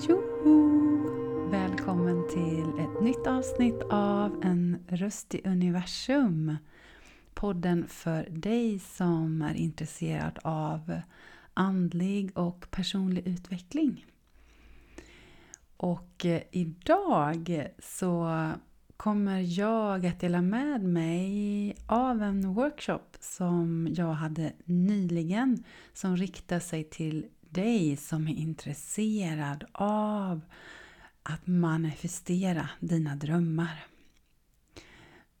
Tjoho! Välkommen till ett nytt avsnitt av En röst i universum. Podden för dig som är intresserad av andlig och personlig utveckling. Och eh, idag så kommer jag att dela med mig av en workshop som jag hade nyligen som riktar sig till dig som är intresserad av att manifestera dina drömmar.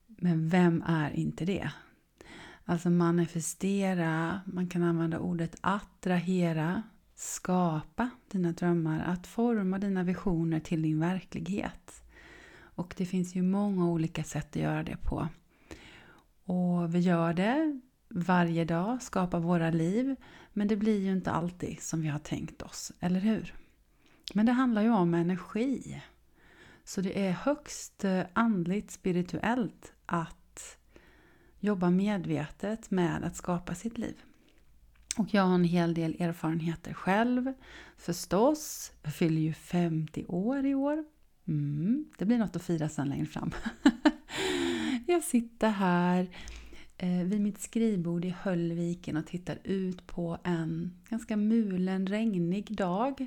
Men vem är inte det? Alltså manifestera, man kan använda ordet attrahera, skapa dina drömmar, att forma dina visioner till din verklighet. Och det finns ju många olika sätt att göra det på. Och vi gör det varje dag, skapar våra liv. Men det blir ju inte alltid som vi har tänkt oss, eller hur? Men det handlar ju om energi. Så det är högst eh, andligt, spirituellt att jobba medvetet med att skapa sitt liv. Och jag har en hel del erfarenheter själv förstås. Jag fyller ju 50 år i år. Mm, det blir något att fira sen längre fram. jag sitter här Eh, vid mitt skrivbord i Höllviken och tittar ut på en ganska mulen, regnig dag.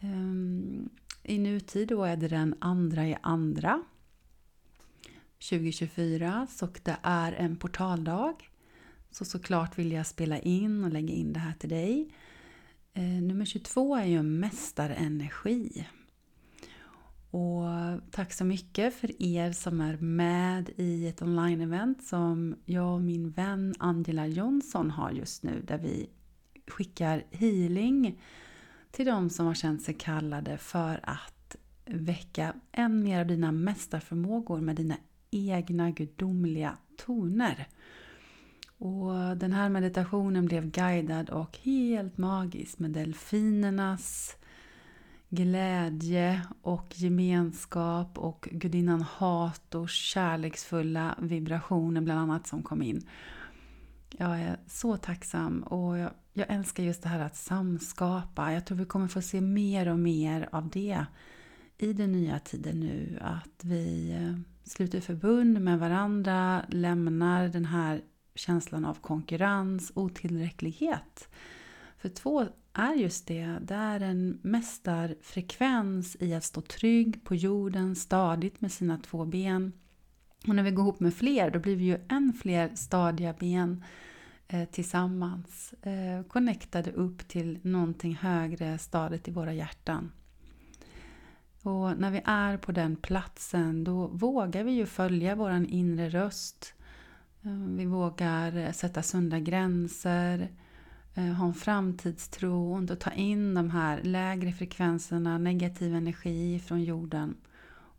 Eh, I nutid då är det den andra i andra 2024 så det är en portaldag. Så såklart vill jag spela in och lägga in det här till dig. Eh, nummer 22 är ju mästarenergi. Och tack så mycket för er som är med i ett online-event som jag och min vän Angela Jonsson har just nu där vi skickar healing till de som har känt sig kallade för att väcka än mer av dina mästarförmågor med dina egna gudomliga toner. Och den här meditationen blev guidad och helt magisk med delfinernas glädje och gemenskap och gudinnan Hators kärleksfulla vibrationer bland annat som kom in. Jag är så tacksam och jag, jag, älskar just det här att samskapa. Jag tror vi kommer få se mer och mer av det i den nya tiden nu. Att vi eh, sluter förbund med varandra, lämnar den här känslan av konkurrens, otillräcklighet. För två är just det. Det är en mästarfrekvens i att stå trygg på jorden stadigt med sina två ben. Och när vi går ihop med fler, då blir vi ju än fler stadiga ben eh, tillsammans. Eh, connectade upp till någonting högre stadigt i våra hjärtan. Och när vi är på den platsen, då vågar vi ju följa våran inre röst. Eh, vi vågar eh, sätta sunda gränser Eh, Eh, ha en framtidstro och inte ta in de här lägre frekvenserna, negativ energi från jorden.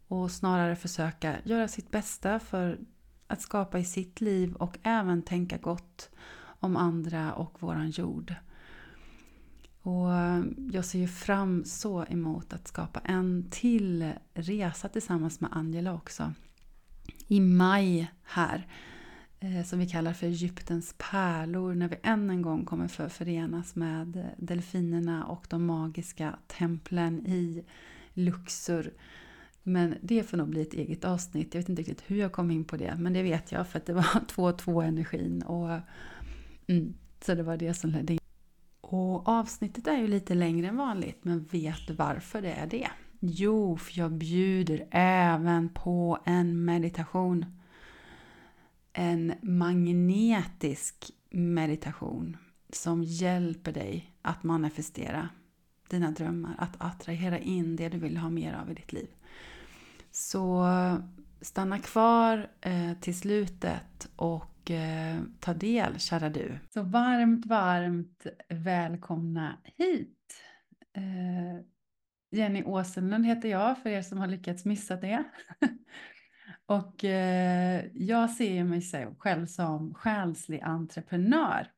Och snarare försöka göra sitt bästa för att skapa i sitt liv och även tänka gott om andra och våran jord. Och eh, jag ser ju fram så emot att skapa en till resa tillsammans med Angela också. I maj här Eh, som vi kallar för Egyptens pärlor när vi än en gång kommer för förenas med eh, delfinerna och de magiska templen i Luxor. Men det får nog bli ett eget avsnitt. Jag vet inte riktigt hur jag kom in på det, men det vet jag för att det var 2-2 energin. Och, mm, så det var det som ledde in. Och avsnittet är ju lite längre än vanligt, men vet du varför det är det? Jo, för jag bjuder även på en meditation en magnetisk meditation som hjälper dig att manifestera dina drömmar, att attrahera in det du vill ha mer av i ditt liv. Så stanna kvar eh, till slutet och eh, ta del, kära du. Så varmt, varmt välkomna hit. Eh, Jenny Åsenlund heter jag, för er som har lyckats missa det. Och eh, jag ser mig själv som själslig entreprenör.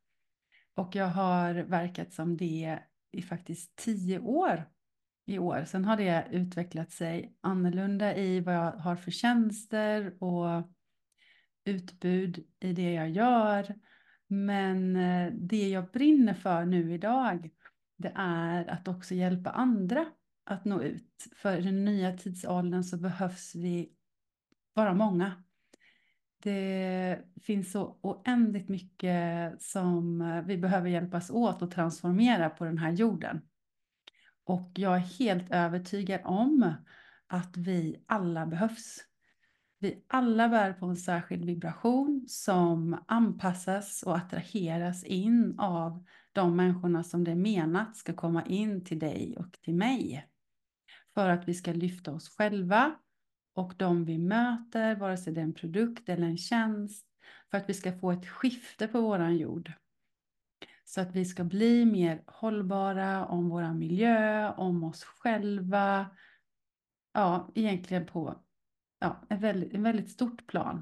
Och jag har verkat som det i faktiskt tio år i år. Sen har det utvecklat sig annorlunda i vad jag har för tjänster och utbud i det jag gör. Men eh, det jag brinner för nu idag, det är att också hjälpa andra att nå ut. För i den nya tidsåldern så behövs vi vara många. Det finns så oändligt mycket som eh, vi behöver hjälpas åt att transformera på den här jorden. Och jag är helt övertygad om att vi alla behövs. Vi alla bär på en särskild vibration som anpassas och attraheras in av de människorna som det är menat ska komma in till dig och till mig. För att vi ska lyfta oss själva och de vi möter, vare sig det är en produkt eller en tjänst, för att vi ska få ett skifte på våran jord. Så att vi ska bli mer hållbara om vår miljö, om oss själva. Ja, egentligen på ja, ett väldigt, en väldigt stort plan.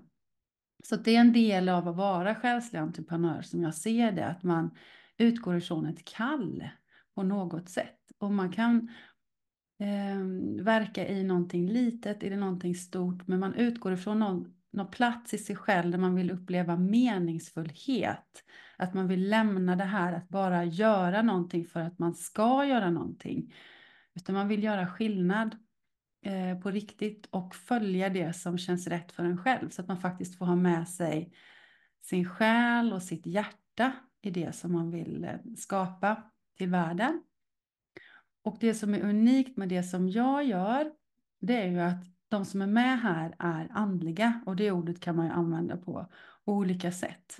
Så det är en del av att vara själslig entreprenör som jag ser det, att man utgår ifrån ett kall på något sätt. Och man kan eh, verka i någonting litet, i någonting stort, men man utgår ifrån någon, någon plats i sig själv där man vill uppleva meningsfullhet. Att man vill lämna det här att bara göra någonting för att man ska göra någonting. Utan man vill göra skillnad eh, på riktigt och följa det som känns rätt för en själv. Så att man faktiskt får ha med sig sin själ och sitt hjärta i det som man vill eh, skapa till världen. Och det som är unikt med det som jag gör, det är ju att de som är med här är andliga och det ordet kan man ju använda på olika sätt.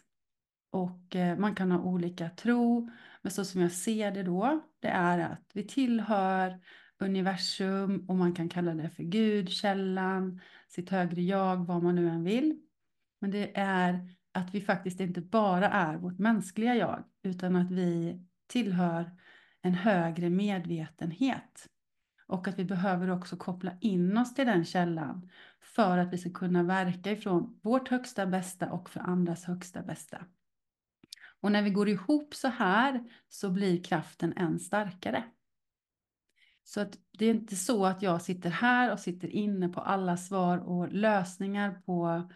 Och eh, man kan ha olika tro, men så som jag ser det då, det är att vi tillhör universum och man kan kalla det för Gud, källan, sitt högre jag, vad man nu än vill. Men det är att vi faktiskt inte bara är vårt mänskliga jag, utan att vi tillhör en högre medvetenhet. Och att vi behöver också koppla in oss till den källan för att vi ska kunna verka ifrån vårt högsta bästa och för andras högsta bästa. Och när vi går ihop så här så blir kraften än starkare. Så att det är inte så att jag sitter här och sitter inne på alla svar och lösningar på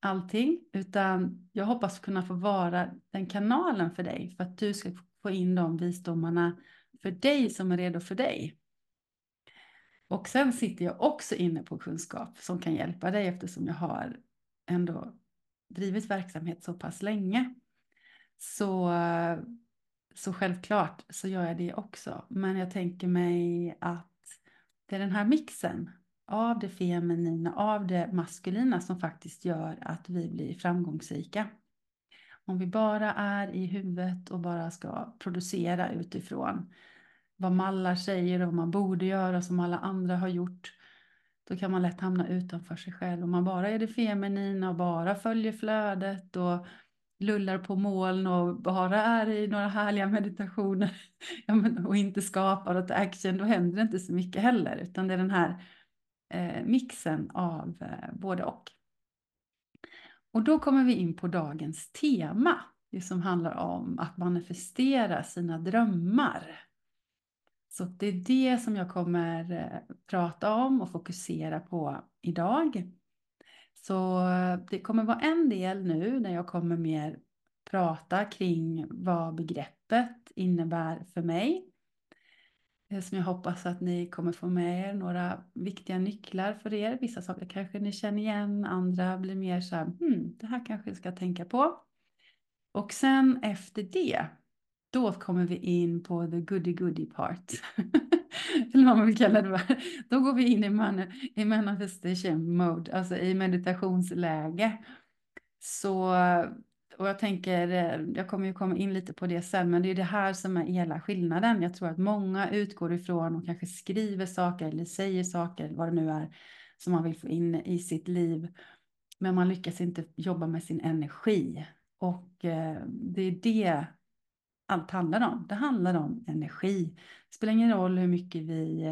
allting, utan jag hoppas kunna få vara den kanalen för dig för att du ska få in de visdomarna för dig som är redo för dig. Och sen sitter jag också inne på kunskap som kan hjälpa dig eftersom jag har ändå drivit verksamhet så pass länge. Så, så självklart så gör jag det också. Men jag tänker mig att det är den här mixen av det feminina, av det maskulina som faktiskt gör att vi blir framgångsrika. Om vi bara är i huvudet och bara ska producera utifrån vad mallar säger och vad man borde göra som alla andra har gjort, då kan man lätt hamna utanför sig själv. Om man bara är det feminina och bara följer flödet och lullar på moln och bara är i några härliga meditationer och inte skapar något action, då händer det inte så mycket heller, utan det är den här eh, mixen av eh, både och. Och då kommer vi in på dagens tema, det som handlar om att manifestera sina drömmar. Så det är det som jag kommer eh, prata om och fokusera på idag. Så eh, det kommer vara en del nu när jag kommer mer prata kring vad begreppet innebär för mig. Eh, som jag hoppas att ni kommer få med er några viktiga nycklar för er. Vissa saker kanske ni känner igen, andra blir mer så här, hmm, det här kanske jag ska tänka på. Och sen efter det, då kommer vi in på the goody goody part. Eller vad man vill kalla det. Då går vi in i, man, i manifestation mode, alltså i meditationsläge. Så och jag tänker, eh, jag kommer ju komma in lite på det sen, men det är det här som är hela skillnaden. Jag tror att många utgår ifrån och kanske skriver saker eller säger saker, vad det nu är, som man vill få in i sitt liv. Men man lyckas inte jobba med sin energi. Och eh, det är det allt handlar om. Det handlar om energi. Det spelar ingen roll hur mycket vi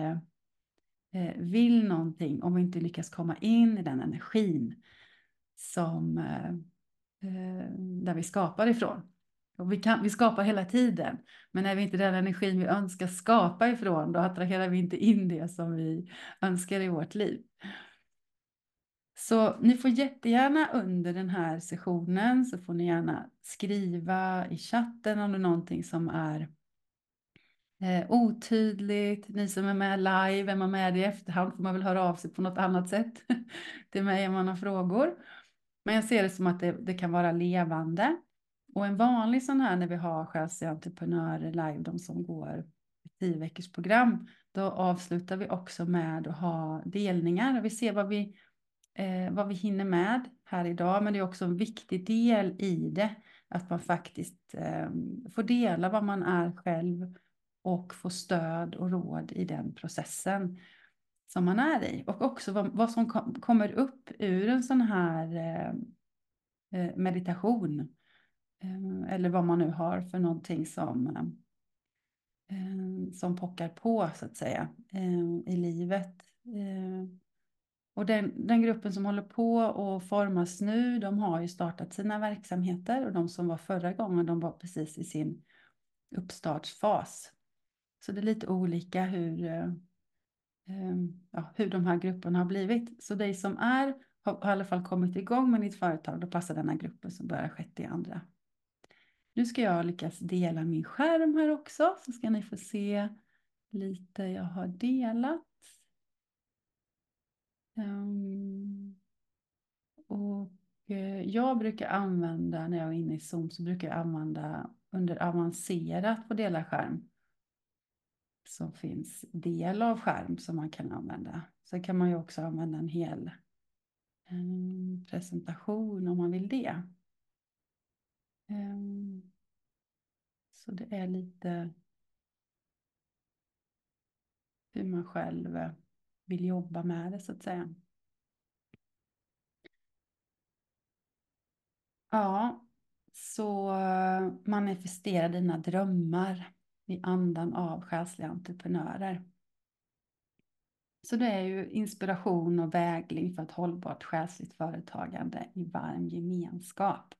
eh, vill någonting om vi inte lyckas komma in i den energin som Eh, där vi skapar ifrån. Och vi, kan, vi skapar hela tiden, men är vi inte den energin vi önskar skapa ifrån, då attraherar vi inte in det som vi önskar i vårt liv. Så ni får jättegärna under den här sessionen så får ni gärna skriva i chatten om det är någonting som är eh, otydligt. Ni som är med live, är man med i efterhand får man väl höra av sig på något annat sätt till mig om man har frågor. Men jag ser det som att det, det kan vara levande. Och en vanlig sån här när vi har själsliga entreprenörer live, de som går tio veckors program, då avslutar vi också med att ha delningar. Och Vi ser vad vi, eh, vad vi hinner med här idag, men det är också en viktig del i det, att man faktiskt eh, får dela vad man är själv och få stöd och råd i den processen som man är i. Och också vad, vad som kom, kommer upp ur en sån här eh, eh, meditation. Eh, eller vad man nu har för någonting som, eh, som pockar på så att säga eh, i livet. Eh, och den, den, gruppen som håller på och formas nu, de har ju startat sina verksamheter och de som var förra gången, de var precis i sin uppstartsfas. Så det är lite olika hur, eh, Ehm, ja, hur de här grupperna har blivit. Så dig som är, har, i alla fall kommit igång med ditt företag, då passar denna gruppen som börjar sjätte i andra. Nu ska jag lyckas dela min skärm här också, så ska ni få se lite jag har delat. Um, och eh, jag brukar använda, när jag är inne i Zoom, så brukar jag använda under avancerat på dela skärm som finns del av skärm som man kan använda. Sen kan man ju också använda en hel eh, presentation om man vill det. Eh, så det är lite hur man själv vill jobba med det så att säga. Ja, så eh, manifestera dina drömmar i andan av själsliga entreprenörer. Så det är ju inspiration och vägling för ett hållbart själsligt företagande i varm gemenskap.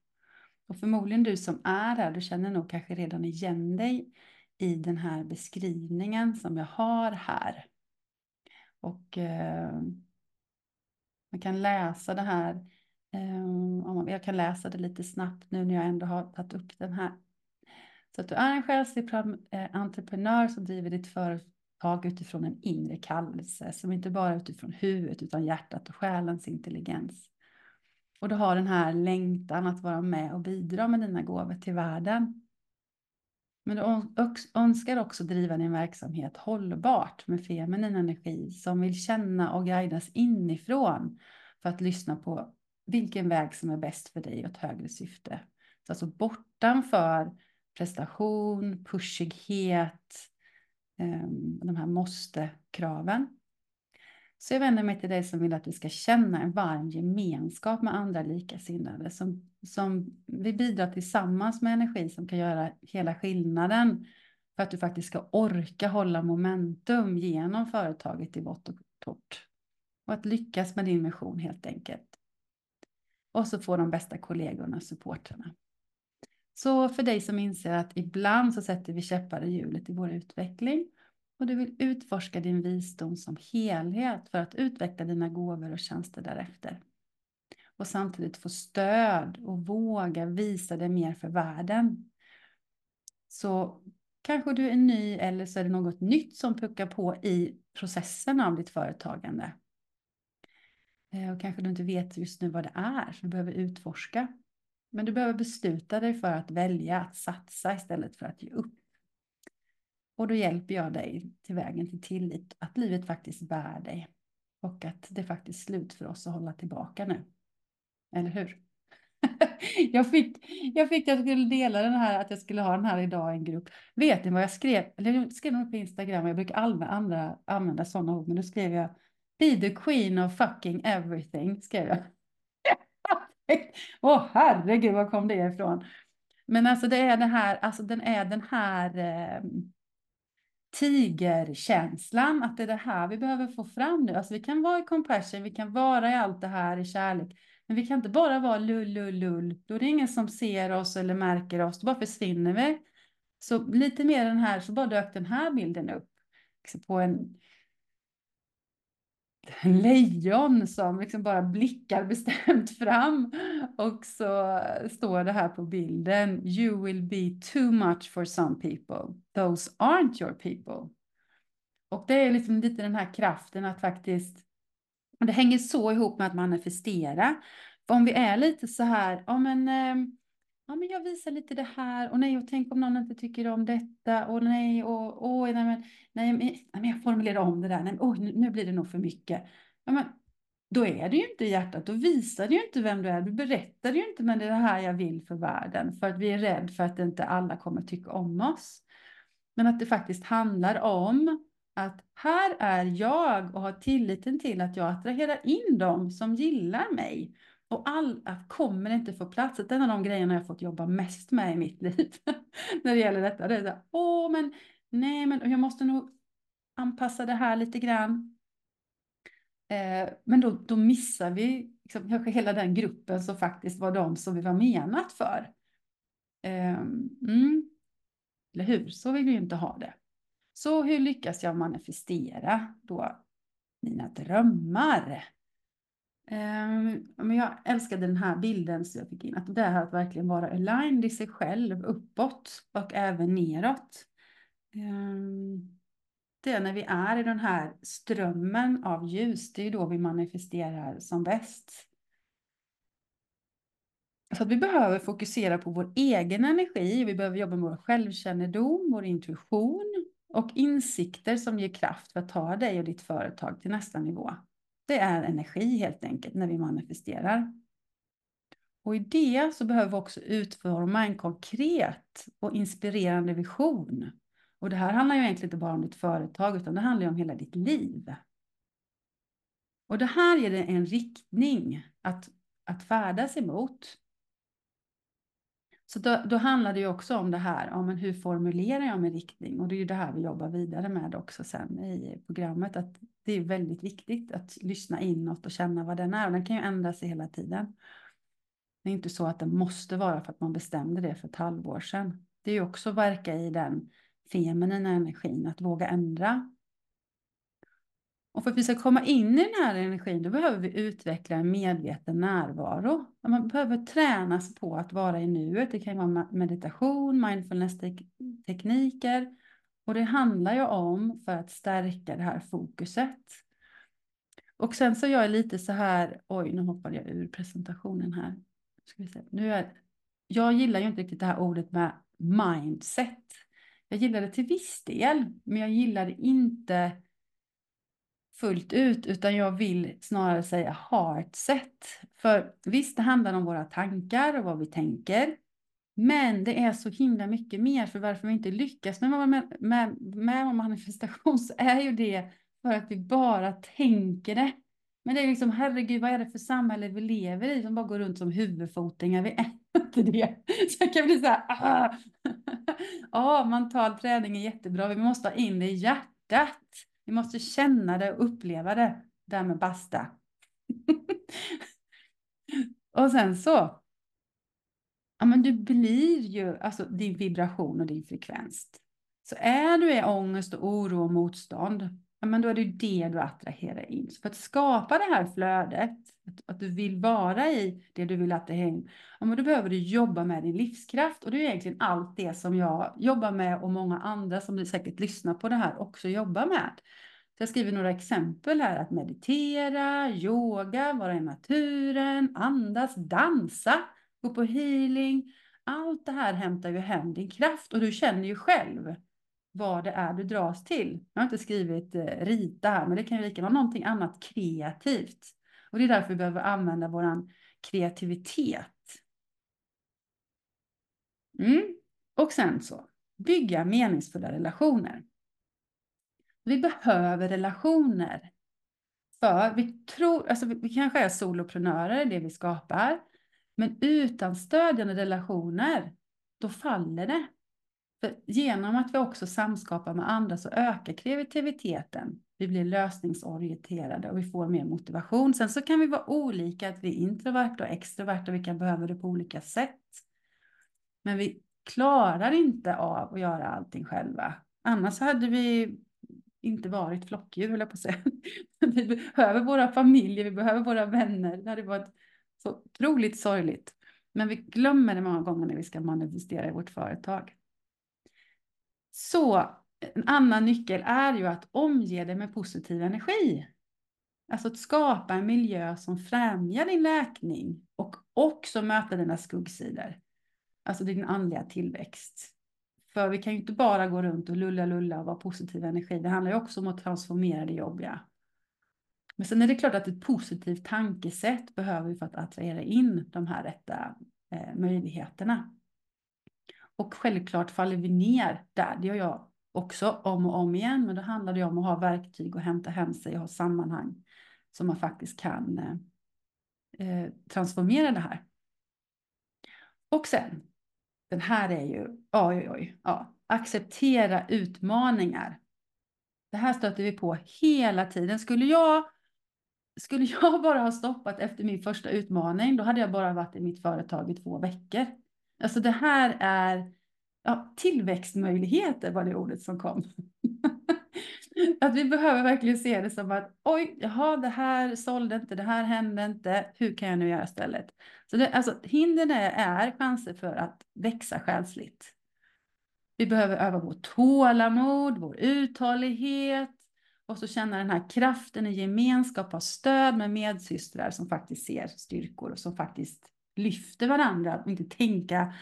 Och förmodligen du som är här, du känner nog kanske redan igen dig i den här beskrivningen som jag har här. Och eh, man kan läsa det här, eh, jag kan läsa det lite snabbt nu när jag ändå har tagit upp den här så att du är en själslig eh, entreprenör som driver ditt företag utifrån en inre kallelse som inte bara är utifrån huvudet utan hjärtat och själens intelligens. Och du har den här längtan att vara med och bidra med dina gåvor till världen. Men du önskar också driva din verksamhet hållbart med feminin energi som vill känna och guidas inifrån för att lyssna på vilken väg som är bäst för dig och ett högre syfte. Så alltså bortanför prestation, pushighet, ehm, de här måste-kraven. Så jag vänder mig till dig som vill att vi ska känna en varm gemenskap med andra likasinnade som, som vi bidrar tillsammans med energi som kan göra hela skillnaden för att du faktiskt ska orka hålla momentum genom företaget i vått och torrt. Och att lyckas med din mission helt enkelt. Och så få de bästa kollegorna, supportrarna. Så för dig som inser att ibland så sätter vi käppar i hjulet i vår utveckling och du vill utforska din visdom som helhet för att utveckla dina gåvor och tjänster därefter. Och samtidigt få stöd och våga visa dig mer för världen. Så kanske du är ny eller så är det något nytt som puckar på i processen av ditt företagande. Eh, och kanske du inte vet just nu vad det är, så du behöver utforska. Men du behöver besluta dig för att välja att satsa istället för att ge upp. Och då hjälper jag dig till vägen till tillit, att livet faktiskt bär dig. Och att det är faktiskt slut för oss att hålla tillbaka nu. Eller hur? jag, fick, jag fick att jag skulle dela den här, att jag skulle ha den här idag i en grupp. Vet ni vad jag skrev? Eller jag skrev nog på Instagram, jag brukar använda, använda sådana ord, men då skrev jag Be the queen of fucking everything, skrev jag. Åh oh, herregud, var kom det ifrån? Men alltså det är den här, alltså den är den här eh, tigerkänslan, att det är det här vi behöver få fram nu. Alltså vi kan vara i compassion, vi kan vara i allt det här i kärlek, men vi kan inte bara vara lull, lull, lull. Då är det ingen som ser oss eller märker oss, då bara försvinner vi. Så lite mer den här, så bara dök den här bilden upp. Liksom, på en lejon som liksom bara blickar bestämt fram. Och så står det här på bilden. You will be too much for some people. Those aren't your people. Och det är liksom lite den här kraften att faktiskt, och det hänger så ihop med att manifestera. För om vi är lite så här, ja men, ehm, ja men jag visar lite det här och nej och tänk om någon inte tycker om detta och nej och oj, nej men, nej, nej men jag formulerar om det där, nej oj, nu, nu blir det nog för mycket. Ja, men, då är det ju inte hjärtat, då visar du ju inte vem du är, du berättar ju inte men det är det här jag vill för världen, för att vi är rädda för att inte alla kommer tycka om oss. Men att det faktiskt handlar om att här är jag och har tilliten till att jag attraherar in dem som gillar mig. Och all, kommer inte få plats, Det är en av de grejerna jag fått jobba mest med i mitt liv när det gäller detta, det är så här, åh men nej men jag måste nog anpassa det här lite grann. Eh, men då, då missar vi liksom, kanske hela den gruppen som faktiskt var de som vi var menat för. Eh, mm. Eller hur? Så vill vi ju inte ha det. Så hur lyckas jag manifestera då mina drömmar? Ehm, men jag älskade den här bilden så jag fick in att det är att verkligen vara aligned i sig själv uppåt och även neråt. Ehm, det är när vi är i den här strömmen av ljus, det är då vi manifesterar som bäst. Så att vi behöver fokusera på vår egen energi, vi behöver jobba med vår självkännedom, vår intuition, och insikter som ger kraft för att ta dig och ditt företag till nästa nivå. Det är energi helt enkelt när vi manifesterar. Och i det så behöver vi också utforma en konkret och inspirerande vision. Och det här handlar ju egentligen inte bara om ditt företag utan det handlar ju om hela ditt liv. Och det här ger dig en riktning att, att färdas emot. Så då, då handlar det ju också om det här, om hur formulerar jag min riktning? Och det är ju det här vi jobbar vidare med också sen i programmet, att det är väldigt viktigt att lyssna inåt och känna vad den är. Och den kan ju ändra sig hela tiden. Det är inte så att den måste vara för att man bestämde det för ett halvår sedan. Det är ju också att verka i den feminina energin, att våga ändra och för att vi ska komma in i den här energin, då behöver vi utveckla en medveten närvaro. Man behöver tränas på att vara i nuet. Det kan vara meditation, mindfulness-tekniker. Och det handlar ju om för att stärka det här fokuset. Och sen så jag är lite så här, oj nu hoppade jag ur presentationen här. Ska vi se. Nu är, jag gillar ju inte riktigt det här ordet med mindset. Jag gillar det till viss del, men jag gillar det inte fullt ut, utan jag vill snarare säga heartset. För visst, det handlar om våra tankar och vad vi tänker. Men det är så himla mycket mer, för varför vi inte lyckas med, med, med, med manifestation så är ju det för att vi bara tänker det. Men det är liksom, herregud, vad är det för samhälle vi lever i som bara går runt som huvudfotingar? Vi är inte det. Så jag kan bli så här, ah. ja, mental träning är jättebra, vi måste ha in det i hjärtat. Vi måste känna det och uppleva det. Därmed basta. och sen så. Ja, men du blir ju, alltså din vibration och din frekvens. Så är du i ångest och oro och motstånd, ja, men då är det det du attraherar in. Så för att skapa det här flödet, att, att du vill vara i det du vill attrahera in, ja, men då behöver du jobba med din livskraft. Och det är egentligen allt det som jag jobbar med och många andra som säkert lyssnar på det här också jobbar med. Så jag skriver några exempel här, att meditera, yoga, vara i naturen, andas, dansa, gå på healing. Allt det här hämtar ju hem din kraft och du känner ju själv vad det är du dras till. Jag har inte skrivit eh, rita här, men det kan ju lika vara någonting annat kreativt. Och det är därför vi behöver använda vår kreativitet. Mm. Och sen så, bygga meningsfulla relationer. Vi behöver relationer. För vi tror, alltså vi kanske är soloprenörer, det vi skapar. Men utan stödjande relationer, då faller det. För genom att vi också samskapar med andra så ökar kreativiteten. Vi blir lösningsorienterade och vi får mer motivation. Sen så kan vi vara olika, att vi är introverta och extroverta, vi kan behöva det på olika sätt. Men vi klarar inte av att göra allting själva. Annars hade vi inte varit flockdjur, höll jag på att säga. Vi behöver våra familjer, vi behöver våra vänner. Det hade varit så otroligt sorgligt. Men vi glömmer det många gånger när vi ska manifestera i vårt företag. Så en annan nyckel är ju att omge dig med positiv energi. Alltså att skapa en miljö som främjar din läkning och också möta dina skuggsidor. Alltså din andliga tillväxt. För vi kan ju inte bara gå runt och lulla lulla och vara positiv energi. Det handlar ju också om att transformera det jobbiga. Men sen är det klart att ett positivt tankesätt behöver vi för att attrahera in de här rätta eh, möjligheterna. Och självklart faller vi ner där. Det gör jag också om och om igen. Men då handlar det om att ha verktyg och hämta hem sig och ha sammanhang som man faktiskt kan eh, eh transformera det här. Och sen, den här är ju, oj, oj, oj, ja, acceptera utmaningar. Det här stöter vi på hela tiden. Skulle jag, skulle jag bara ha stoppat efter min första utmaning, då hade jag bara varit i mitt företag i två veckor. Alltså det här är ja, tillväxtmöjligheter var det ordet som kom. att vi behöver verkligen se det som att oj, jaha, det här sålde inte, det här hände inte, hur kan jag nu göra istället? Så det, alltså, hindren är, är chanser för att växa själsligt. Vi behöver öva vårt tålamod, vår uthållighet och så känna den här kraften i gemenskap, ha stöd med medsystrar som faktiskt ser styrkor och som faktiskt lyfter varandra och inte tänka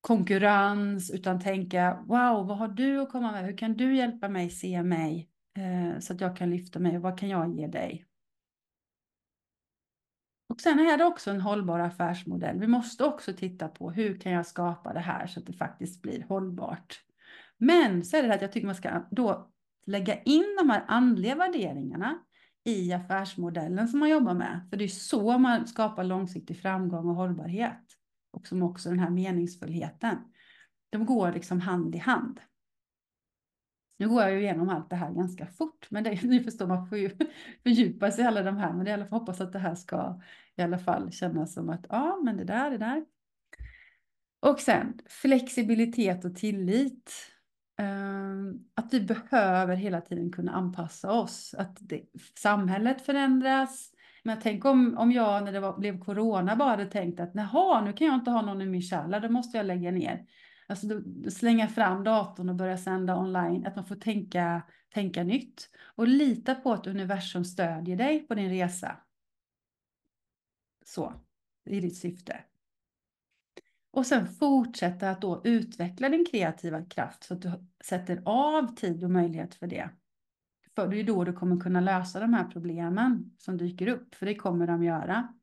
konkurrens utan tänka wow, vad har du att komma med? Hur kan du hjälpa mig se mig eh, så att jag kan lyfta mig? Vad kan jag ge dig? Och sen är det också en hållbar affärsmodell. Vi måste också titta på hur kan jag skapa det här så att det faktiskt blir hållbart. Men så är det att jag tycker man ska då lägga in de här andliga värderingarna i affärsmodellen som man jobbar med. För det är så man skapar långsiktig framgång och hållbarhet. Och som också den här meningsfullheten. De går liksom hand i hand. Nu går jag ju igenom allt det här ganska fort, men det, ni förstår, man får ju fördjupa sig i alla de här, men det är i alla fall hoppas att det här ska i alla fall kännas som att ja, men det där, det där. Och sen flexibilitet och tillit. Ehm, att vi behöver hela tiden kunna anpassa oss. Att det, samhället förändras. Men tänk om, om jag när det var, blev corona bara hade tänkt att naha, nu kan jag inte ha någon i min källa, då måste jag lägga ner. Alltså då, slänga fram datorn och börja sända online. Att man får tänka, tänka nytt. Och lita på att universum stödjer dig på din resa. Så, i ditt syfte. Och sen fortsätta att då utveckla din kreativa kraft så att du sätter av tid och möjlighet för det. För det är då du kommer kunna lösa de här problemen som dyker upp, för det kommer de göra.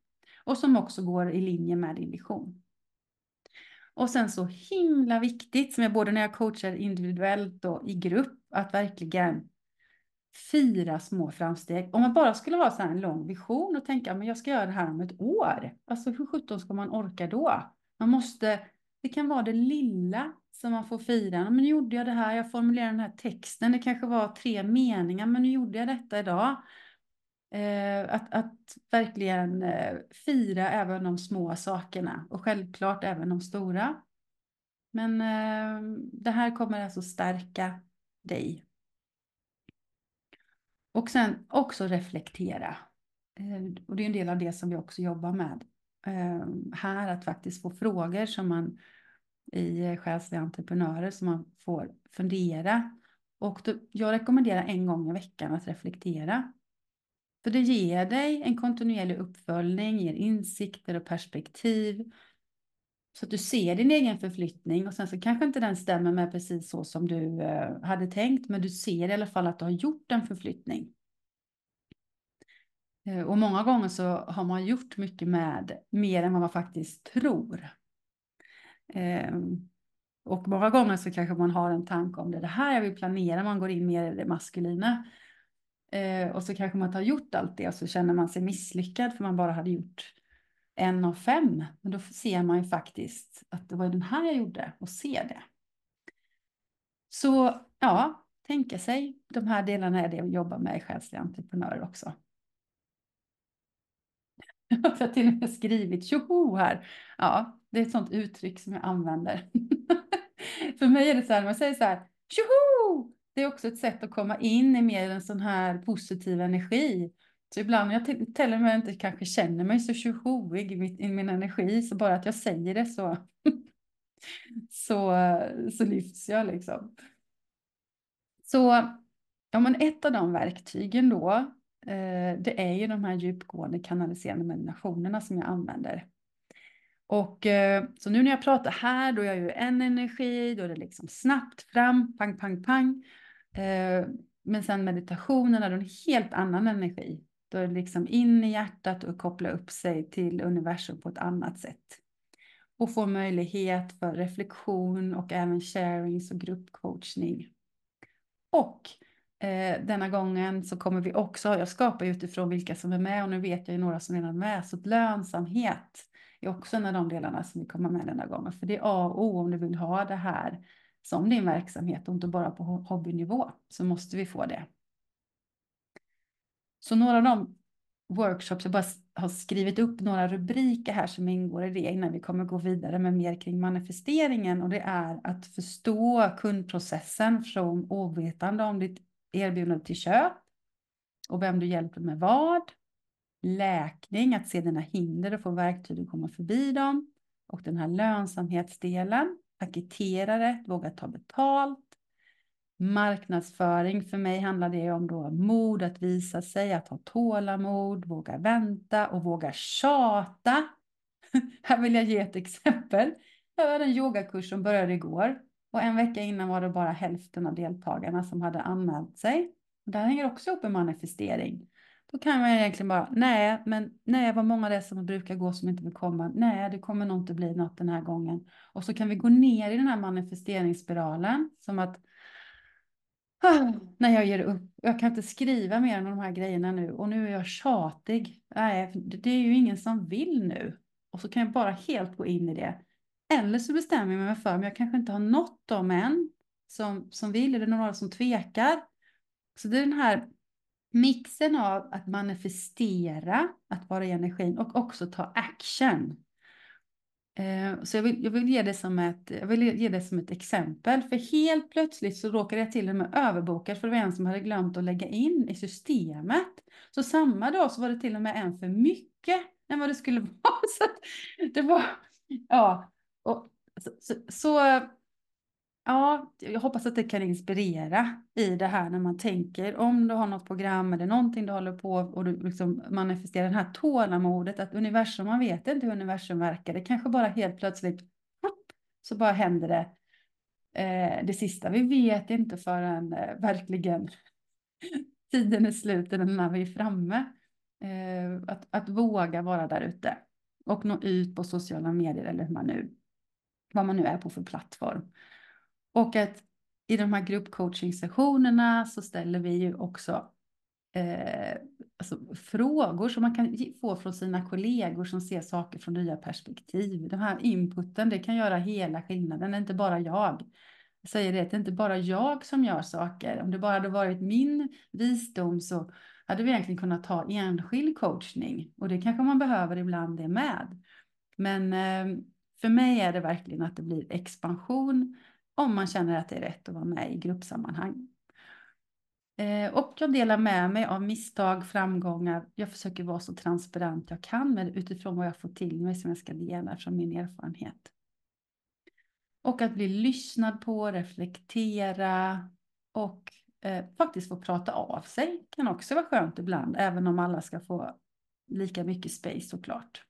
Och som också går i linje med din vision. Och sen så himla viktigt, som jag både när jag coachar individuellt och i grupp, att verkligen fira små framsteg. Om man bara skulle ha så här en lång vision och tänka, men jag ska göra det här om ett år. Alltså hur sjutton ska man orka då? Man måste, det kan vara det lilla som man får fira. Men nu gjorde jag det här, jag formulerade den här texten, det kanske var tre meningar, men nu gjorde jag detta idag. Eh, att, att verkligen eh, fira även de små sakerna och självklart även de stora. Men eh, det här kommer alltså stärka dig. Och sen också reflektera. Eh, och det är en del av det som vi också jobbar med Ehm, här, att faktiskt få frågor som man i själsliga entreprenörer som man får fundera. Och då, jag rekommenderar en gång i veckan att reflektera. För det ger dig en kontinuerlig uppföljning, ger insikter och perspektiv. Så att du ser din egen förflyttning och sen så kanske inte den stämmer med precis så som du eh, hade tänkt, men du ser i alla fall att du har gjort en förflyttning. Eh, och många gånger så har man gjort mycket med mer än vad man faktiskt tror. Ehm, och många gånger så kanske man har en tanke om det, det här jag vill planera, man går in mer i det maskulina. Eh, och så kanske man inte har gjort allt det och så känner man sig misslyckad för man bara hade gjort en av fem. Men då ser man ju faktiskt att det var den här jag gjorde och ser det. Så ja, tänka sig de här delarna är det vi jobbar med i själsliga entreprenörer också. Jag har till och med skrivit tjoho här. Ja, det är ett sånt uttryck som jag använder. För mig är det så här, man säger så här, tjoho! det är också ett sätt att komma in i mer en sån här positiv energi. Så ibland jag till och med inte kanske känner mig så tjohoig i, i min energi, så bara att jag säger det så, så, så lyfts jag liksom. Så ja, men ett av de verktygen då, Eh, det är ju de här djupgående kanaliserande meditationerna som jag använder. Och eh, så nu när jag pratar här, då är jag ju en energi, då är det liksom snabbt fram, pang, pang, pang. Eh, men sen meditationen är en helt annan energi. Då är det liksom in i hjärtat och koppla upp sig till universum på ett annat sätt. Och få möjlighet för reflektion och även sharings och gruppcoachning. Och eh, denna gången så kommer vi också, jag skapar utifrån vilka som är med och nu vet jag ju några som redan är med, så lönsamhet är också en av de delarna som vi kommer med denna gången. För det är A och O om du vill ha det här som din verksamhet och inte bara på hobbynivå så måste vi få det. Så några av de workshops, jag bara har skrivit upp några rubriker här som ingår i det innan vi kommer gå vidare med mer kring manifesteringen och det är att förstå kundprocessen från ovetande om ditt erbjudande till köp och vem du hjälper med vad. Läkning, att se dina hinder och få verktyg att komma förbi dem. Och den här lönsamhetsdelen, paketera våga ta betalt. Marknadsföring, för mig handlar det om då mod att visa sig, att ha tålamod, våga vänta och våga tjata. Här vill jag ge ett exempel. Jag hade en yogakurs som började igår och en vecka innan var det bara hälften av deltagarna som hade anmält sig. Det här hänger också ihop med manifestering. Då kan man egentligen bara, nej, men nej, vad många det är som brukar gå som inte vill komma. Nej, det kommer nog inte bli något den här gången. Och så kan vi gå ner i den här manifesteringsspiralen som att ah, när jag ger upp, jag kan inte skriva mer än de här grejerna nu och nu är jag tjatig. Nej, det är ju ingen som vill nu. Och så kan jag bara helt gå in i det. Eller så bestämmer jag mig för, men jag kanske inte har nått dem än som, som vill, eller några som tvekar. Så det är den här mixen av att manifestera, att vara i energin och också ta action. Eh, så jag vill, jag, vill ge det som ett, jag vill ge det som ett exempel. För helt plötsligt så råkade jag till och med överboka, för det var en som hade glömt att lägga in i systemet. Så samma dag så var det till och med en för mycket än vad det skulle vara. Så det var, ja, och, så, så, så Ja, jag hoppas att det kan inspirera i det här när man tänker om du har något program eller någonting du håller på och du liksom manifesterar det här tålamodet att universum, man vet inte hur universum verkar, det kanske bara helt plötsligt så bara händer det. Eh, det sista vi vet inte förrän eh, verkligen tiden är slut eller när vi är framme. Eh, att, att våga vara där ute och nå ut på sociala medier eller hur man nu, vad man nu är på för plattform. Och att i de här gruppcoaching-sessionerna så ställer vi ju också eh, alltså frågor som man kan få från sina kollegor som ser saker från nya perspektiv. Den här inputen, det kan göra hela skillnaden, det är inte bara jag. Jag säger det, det är inte bara jag som gör saker. Om det bara hade varit min visdom så hade vi egentligen kunnat ta enskild coachning. Och det kanske man behöver ibland det med. Men eh, för mig är det verkligen att det blir expansion om man känner att det är rätt att vara med i gruppsammanhang. Eh, och jag delar med mig av misstag, framgångar. Jag försöker vara så transparent jag kan med utifrån vad jag får till mig som jag ska dela från min erfarenhet. Och att bli lyssnad på, reflektera och eh, faktiskt få prata av sig kan också vara skönt ibland, även om alla ska få lika mycket space såklart.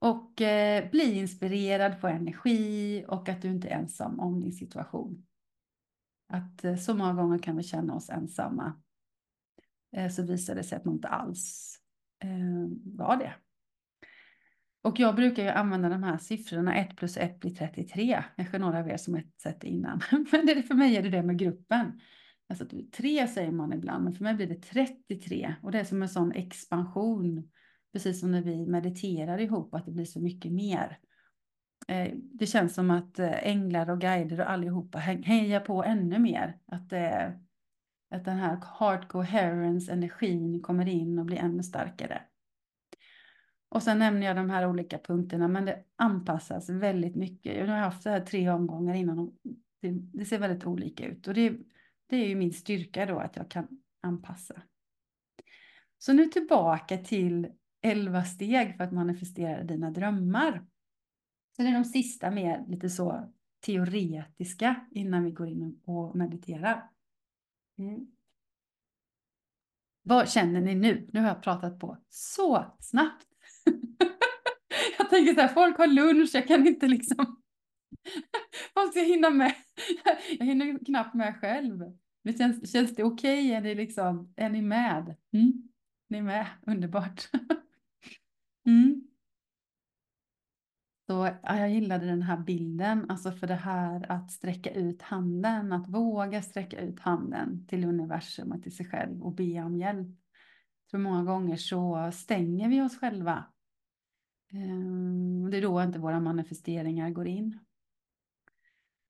Och eh, bli inspirerad, få energi och att du inte är ensam om din situation. Att eh, så många gånger kan vi känna oss ensamma. Eh, så visar det sig att man inte alls eh, var det. Och jag brukar ju använda de här siffrorna, 1 plus 1 blir 33. Kanske några av er som har sett det innan. Men det, för mig är det det med gruppen. Alltså 3 säger man ibland, men för mig blir det 33. Och det är som en sån expansion Precis som när vi mediterar ihop, att det blir så mycket mer. Eh, det känns som att eh, änglar och guider och allihopa hejar på ännu mer. Att, det, att den här heart coherence, energin kommer in och blir ännu starkare. Och sen nämner jag de här olika punkterna, men det anpassas väldigt mycket. Jag har haft det här tre omgångar innan och det, det ser väldigt olika ut. Och det, Det är ju min styrka då att jag kan anpassa. Så nu tillbaka till 11 steg för att manifestera dina drömmar. Så det är de sista mer lite så teoretiska innan vi går in och mediterar. Mm. Vad känner ni nu? Nu har jag pratat på så snabbt. jag tänker så här, folk har lunch, jag kan inte liksom... folk ska jag hinna med? jag hinner knappt med själv. Det känns, känns det okej? Okay? Är, ni liksom, är ni med? Mm? Ni är med? Underbart mm. Så ja, jag gillade den här bilden, alltså för det här att sträcka ut handen, att våga sträcka ut handen till universum och till sig själv och be om hjälp. För många gånger så stänger vi oss själva. Ehm, det är då inte våra manifesteringar går in.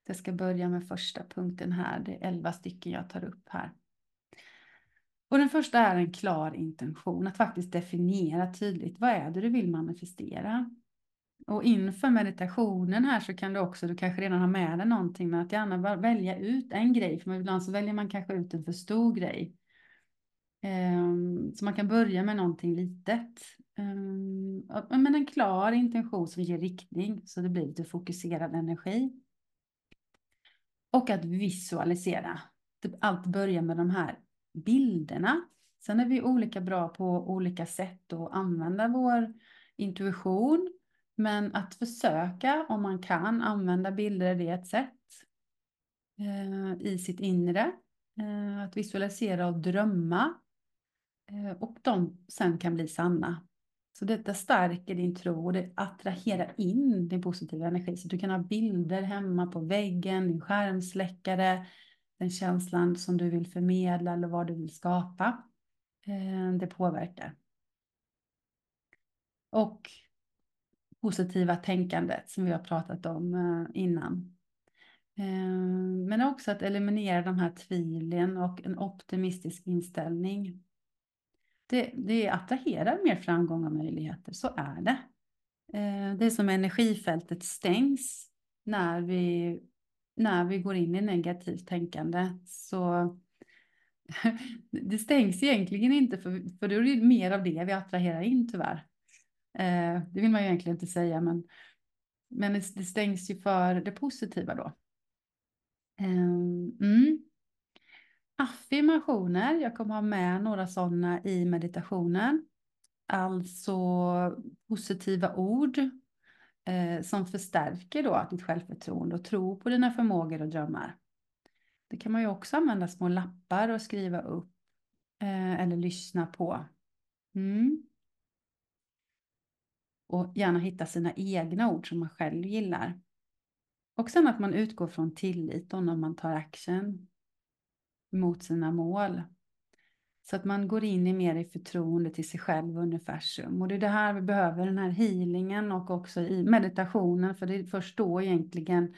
Jag ska börja med första punkten här, det är elva stycken jag tar upp här. Och den första är en klar intention, att faktiskt definiera tydligt vad är det du vill manifestera. Och inför meditationen här så kan du också, du kanske redan har med dig någonting, men att gärna välja ut en grej, för ibland så väljer man kanske ut en för stor grej. Um, så man kan börja med någonting litet. Um, men en klar intention som ger riktning, så det blir lite fokuserad energi. Och att visualisera. Typ allt börjar med de här bilderna. Sen är vi olika bra på olika sätt att använda vår intuition. Men att försöka, om man kan, använda bilder, det är ett sätt eh, i sitt inre. Eh, att visualisera och drömma. Eh, och de sen kan bli sanna. Så detta stärker din tro och det attraherar in din positiva energi. Så du kan ha bilder hemma på väggen, din skärmsläckare, den känslan som du vill förmedla eller vad du vill skapa. Eh, det påverkar. Och positiva tänkandet som vi har pratat om eh, innan. Eh, men också att eliminera de här tvivlen och en optimistisk inställning. Det, det attraherar mer framgång och möjligheter, så är det. Det är som energifältet stängs när vi, när vi går in i negativt tänkande. Så det stängs egentligen inte, för, för då är det mer av det vi attraherar in tyvärr. Eh, det vill man ju egentligen inte säga, men, men det, stängs ju för det positiva då. Eh, mm. Affirmationer, jag kommer ha med några sådana i meditationen. Alltså positiva ord eh, som förstärker då ditt självförtroende och tro på dina förmågor och drömmar. Det kan man ju också använda små lappar och skriva upp eh, eller lyssna på. Mm. Och gärna hitta sina egna ord som man själv gillar. Och sen att man utgår från tillit när man tar action mot sina mål. Så att man går in i mer i förtroende till sig själv och universum. Och det är det här vi behöver, den här healingen och också i meditationen. För det är först då egentligen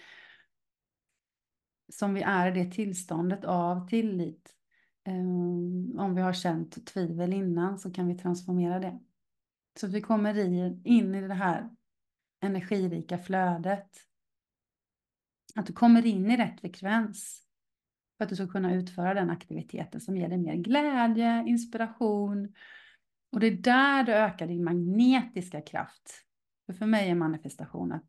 som vi är i det tillståndet av tillit. Um, om vi har känt tvivel innan så kan vi transformera det. Så att vi kommer in i det här energirika flödet. Att du kommer in i rätt frekvens. För att du ska kunna utföra den aktiviteten som ger dig mer glädje, inspiration. Och det är där du ökar din magnetiska kraft. För, för mig är manifestation att,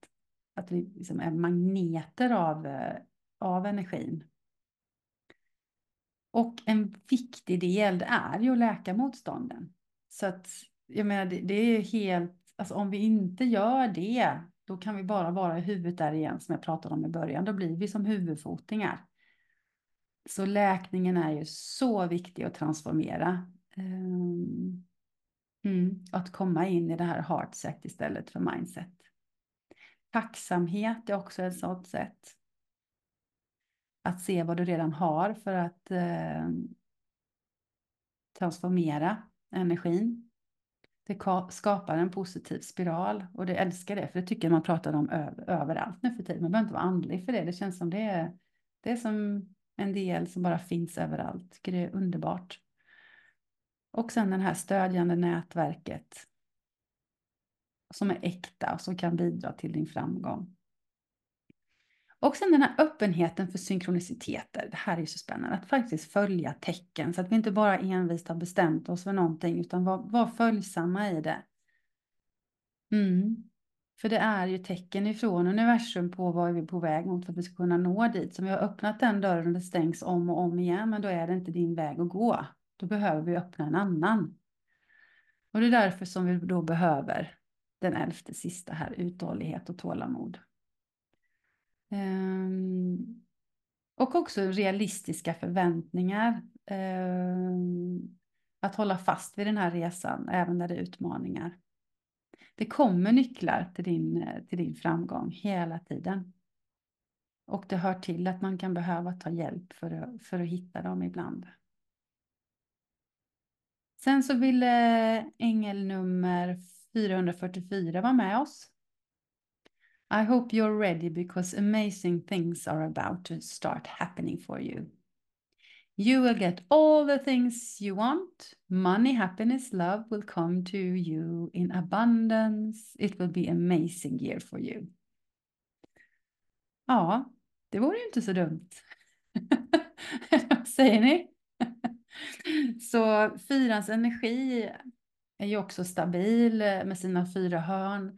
att vi liksom är magneter av, eh, av energin. Och en viktig del det är ju att läka motstånden. Så att jag menar, det, det är helt, alltså om vi inte gör det, då kan vi bara vara i huvudet där igen som jag pratade om i början. Då blir vi som huvudfotingar. Så läkningen är ju så viktig att transformera. Eh, mm, att komma in i det här heartset istället för mindset. Tacksamhet är också ett sådant sätt. Att se vad du redan har för att eh, transformera energin. Det skapar en positiv spiral och det älskar det, för det tycker jag man pratar om överallt nu för tiden. Man behöver inte vara andlig för det. Det känns som det är, det är som en del som bara finns överallt. Tycker det är underbart. Och sen det här stödjande nätverket som är äkta och som kan bidra till din framgång. Och sen den här öppenheten för synkroniciteter. Det här är ju så spännande, att faktiskt följa tecken så att vi inte bara envist har bestämt oss för någonting utan var, var följsamma i det. Mm. För det är ju tecken ifrån universum på vad vi är på väg mot för att vi ska kunna nå dit. Så om vi har öppnat den dörren och det stängs om och om igen, men då är det inte din väg att gå. Då behöver vi öppna en annan. Och det är därför som vi då behöver den elfte sista här, uthållighet och tålamod. Um, och också realistiska förväntningar. Um, att hålla fast vid den här resan, även när det är utmaningar. Det kommer nycklar till din, eh, till din framgång hela tiden. Och det hör till att man kan behöva ta hjälp för att, för att hitta dem ibland. Sen så ville ängel nummer 444 vara med oss. I hope you're ready because amazing things are about to start happening for you. You will get all the things you want. Money, happiness, love will come to you in abundance. It will be amazing year for you. Ja, det vore ju inte så dumt. Vad säger ni? så fyrans energi är ju också stabil eh, med sina fyra hörn.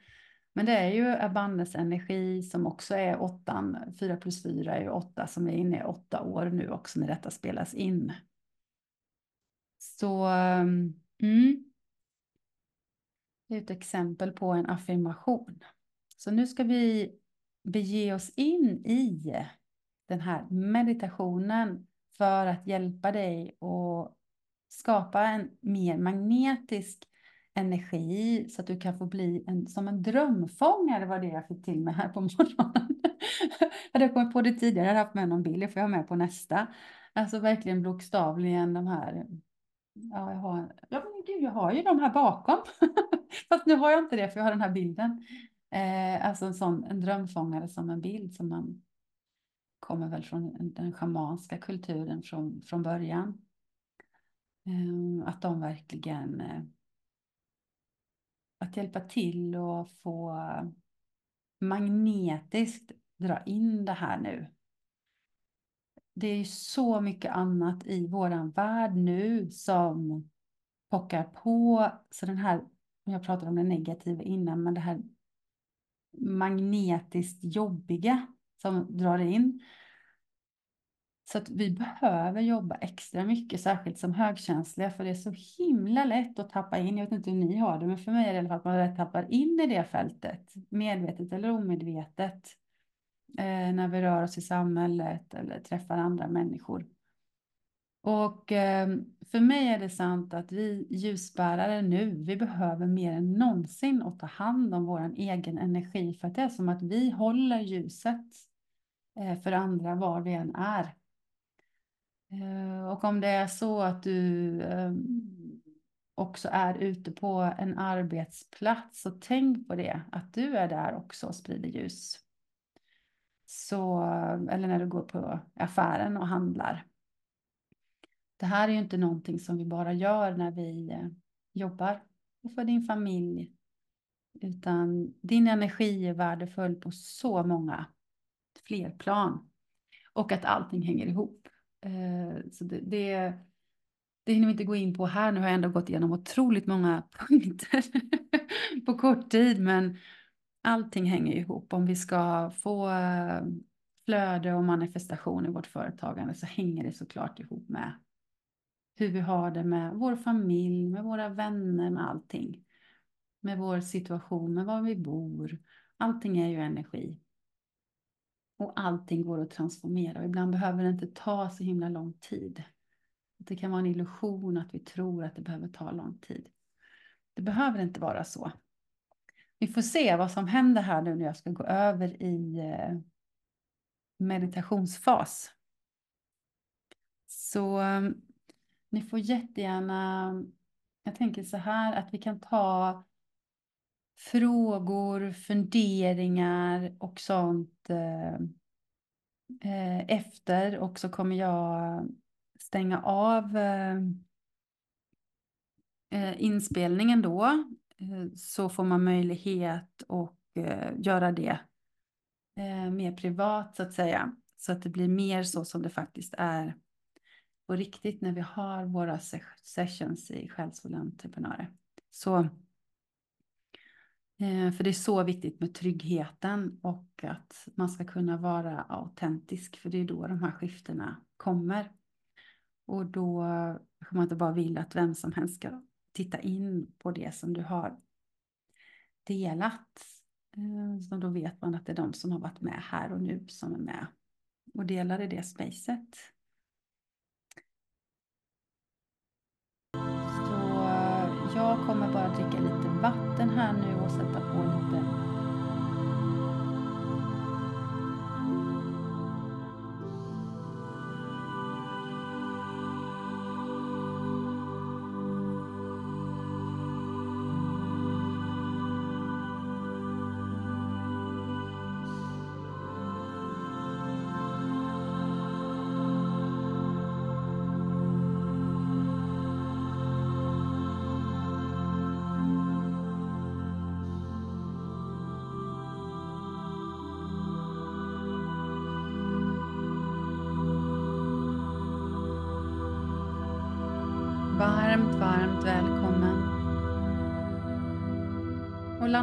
Men det är ju Abandes energi som också är åttan. Fyra plus fyra är ju åtta som är inne i åtta år nu också när detta spelas in. Så ehm, mm, det är ett exempel på en affirmation. Så nu ska vi bege oss in i den här meditationen för att hjälpa dig att skapa en mer magnetisk energi så att du kan få bli en, som en drömfångare var det jag fick till mig här på morgonen. jag hade kommit på det tidigare, jag hade haft med någon bild, för jag med på nästa. Alltså verkligen bokstavligen de här, ja jag har, ja men gud jag har ju de här bakom. Fast nu har jag inte det för jag har den här bilden. Eh, alltså en sån, en drömfångare som en bild som man kommer väl från den schamanska kulturen från, från början. Eh, att de verkligen eh, att hjälpa till och få magnetiskt dra in det här nu. Det är ju så mycket annat i våran värld nu som pockar på. Så den här, jag pratade om det negativa innan, men det här magnetiskt jobbiga som drar in. Så att vi behöver jobba extra mycket, särskilt som högkänsliga, för det är så himla lätt att tappa in. Jag vet inte hur ni har det, men för mig är det i alla fall att man lätt tappar in i det fältet, medvetet eller omedvetet, eh, när vi rör oss i samhället eller träffar andra människor. Och eh, för mig är det sant att vi ljusbärare nu, vi behöver mer än någonsin att ta hand om vår egen energi, för att det är som att vi håller ljuset eh, för andra var vi än är. Eh, och om det är så att du ehm, också är ute på en arbetsplats, så tänk på det, att du är där också och sprider ljus. Så, eller när du går på affären och handlar. Det här är ju inte någonting som vi bara gör när vi eh, jobbar och för din familj. Utan din energi är värdefull på så många fler plan. Och att allting hänger ihop. Eh, så det, det, det hinner vi inte gå in på här. Nu har jag ändå gått igenom otroligt många punkter på kort tid. Men allting hänger ihop. Om vi ska få eh, flöde och manifestation i vårt företagande så hänger det såklart ihop med hur vi har det med vår familj, med våra vänner, med allting. Med vår situation, med var vi bor. Allting är ju energi. Och allting går att transformera och ibland behöver det inte ta så himla lång tid. Det kan vara en illusion att vi tror att det behöver ta lång tid. Det behöver inte vara så. Vi får se vad som händer här nu när jag ska gå över i eh, meditationsfas. Så ehm, ni får jättegärna, jag tänker så här att vi kan ta frågor, funderingar och sånt eh, eh, efter och så kommer jag stänga av eh, eh inspelningen då eh, så får man möjlighet att göra det mer privat så att säga. Så att det blir mer så som det faktiskt är på riktigt när vi har våra sessions i Själsfulla entreprenörer. Så, Eh, för det är så viktigt med tryggheten och att man ska kunna vara autentisk för det är då de här skiftena kommer. Och då kanske man inte bara vill att vem som helst ska titta in på det som du har delat. Eh, så då vet man att det är de som har varit med här och nu som är med och delar i det spacet. Så eh, jag kommer bara dricka lite vatten här nu och sätta på lite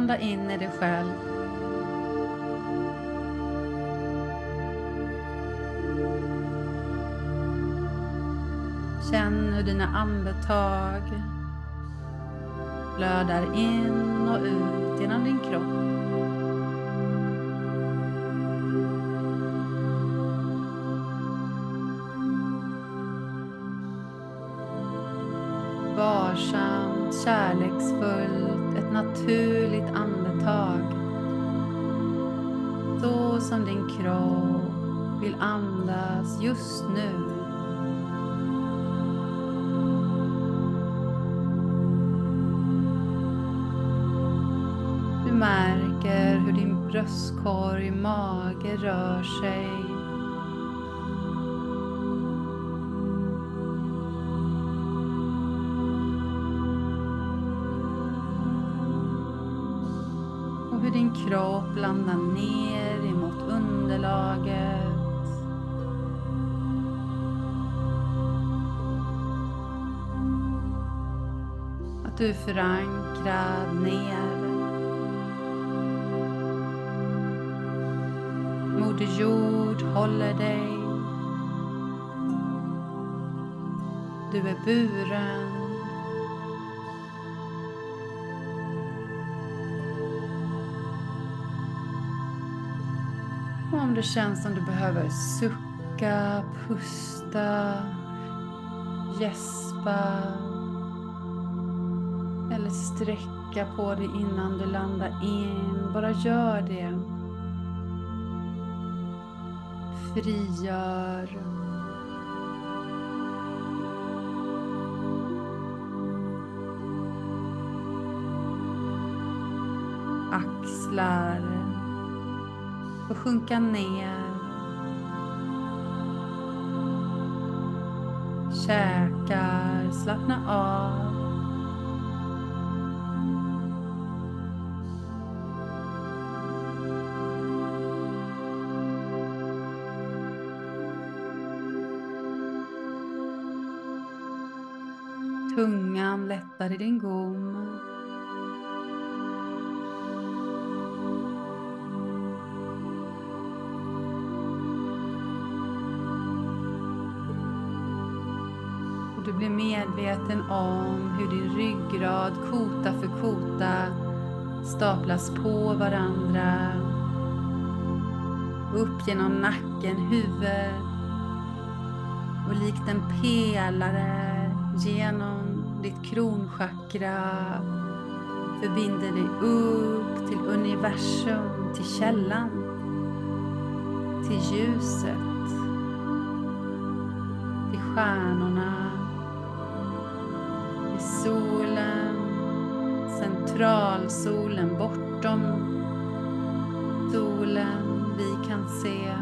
landa in i dig själv. Känn hur dina andetag flödar in och ut genom din kropp. Kropp vill andas just nu. Du märker hur din bröstkorg, mage rör sig Och hur din kropp landar ner underlaget. Att du är förankrad ner. Moder Jord håller dig. Du är buren. Om det känns som du behöver sucka, pusta, gäspa eller sträcka på dig innan du landar in. Bara gör det. Frigör. Axlar och sjunka ner. Käkar, slappna av. Tungan lättar i din gom. Medveten om hur din ryggrad kota för kota staplas på varandra. Upp genom nacken, huvud och likt en pelare genom ditt kronchakra förbinder dig upp till universum, till källan, till ljuset, till stjärnorna centralsolen bortom solen vi kan se.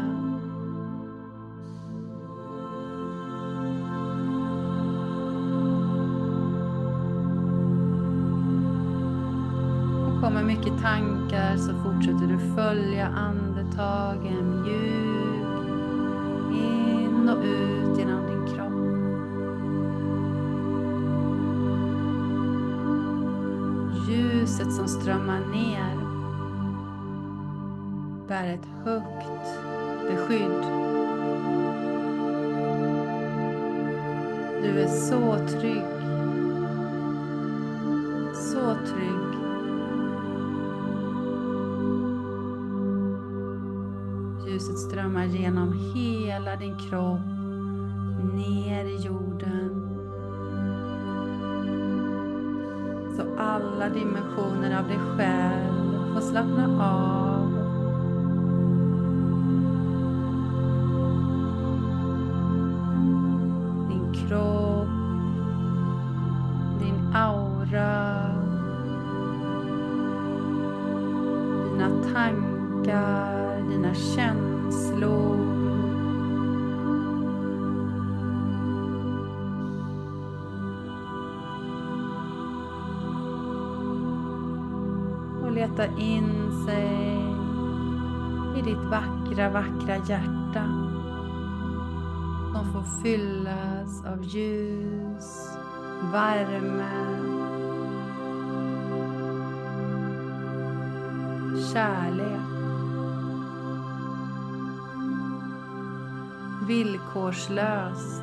Och kommer mycket tankar så fortsätter du följa andetagen mjukt in och ut genom Ljuset som strömmar ner bär ett högt beskydd. Du är så trygg. Så trygg. Ljuset strömmar genom hela din kropp, alla dimensioner av dig själv få slappna av. vackra, vackra hjärta som får fyllas av ljus, värme, kärlek. Villkorslöst,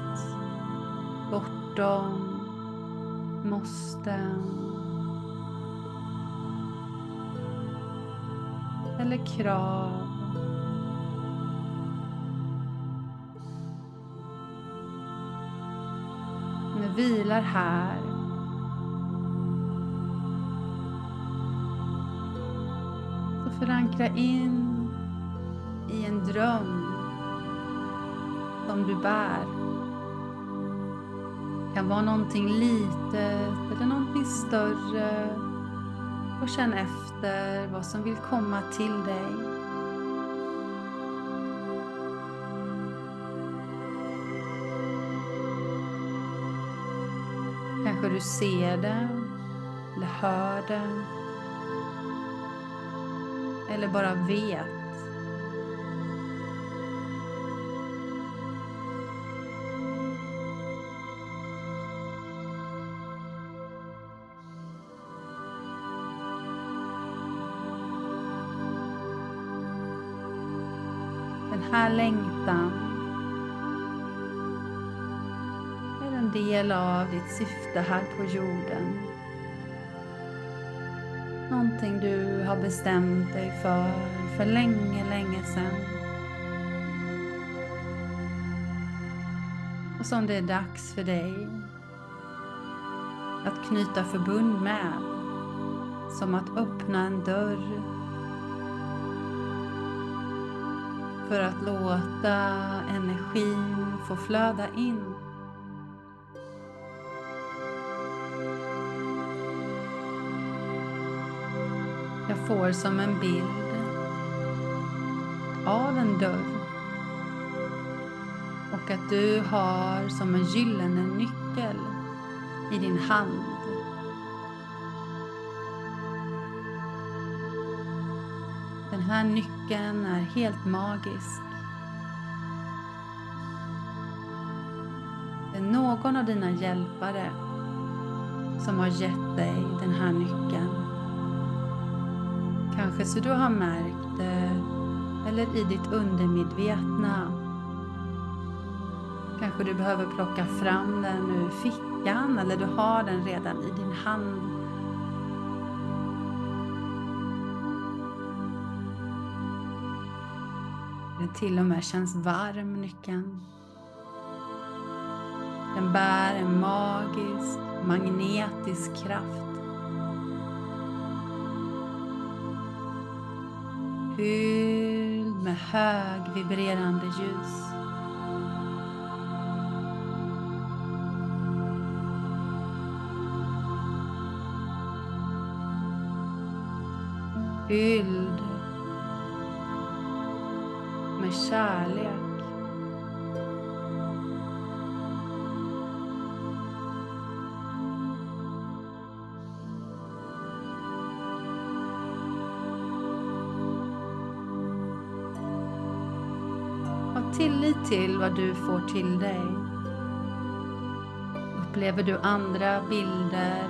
bortom måsten eller krav. Vilar här. Så förankra in i en dröm som du bär. Det kan vara någonting litet eller någonting större. Och känn efter vad som vill komma till dig. Kanske du ser det eller hör det. Eller bara vet. Den här längden del av ditt syfte här på jorden. Någonting du har bestämt dig för, för länge, länge sedan. Och som det är dags för dig att knyta förbund med. Som att öppna en dörr för att låta energin få flöda in. Får som en bild av en dörr och att du har som en gyllene nyckel i din hand. Den här nyckeln är helt magisk. Det är någon av dina hjälpare som har gett dig den här nyckeln. Kanske så du har märkt det eller i ditt undermedvetna. Kanske du behöver plocka fram den ur fickan eller du har den redan i din hand. Den till och med känns varm, nyckeln. Den bär en magisk, magnetisk kraft. Fylld med högvibrerande ljus. Fylld med kärlek. Till vad du får till dig. Upplever du andra bilder,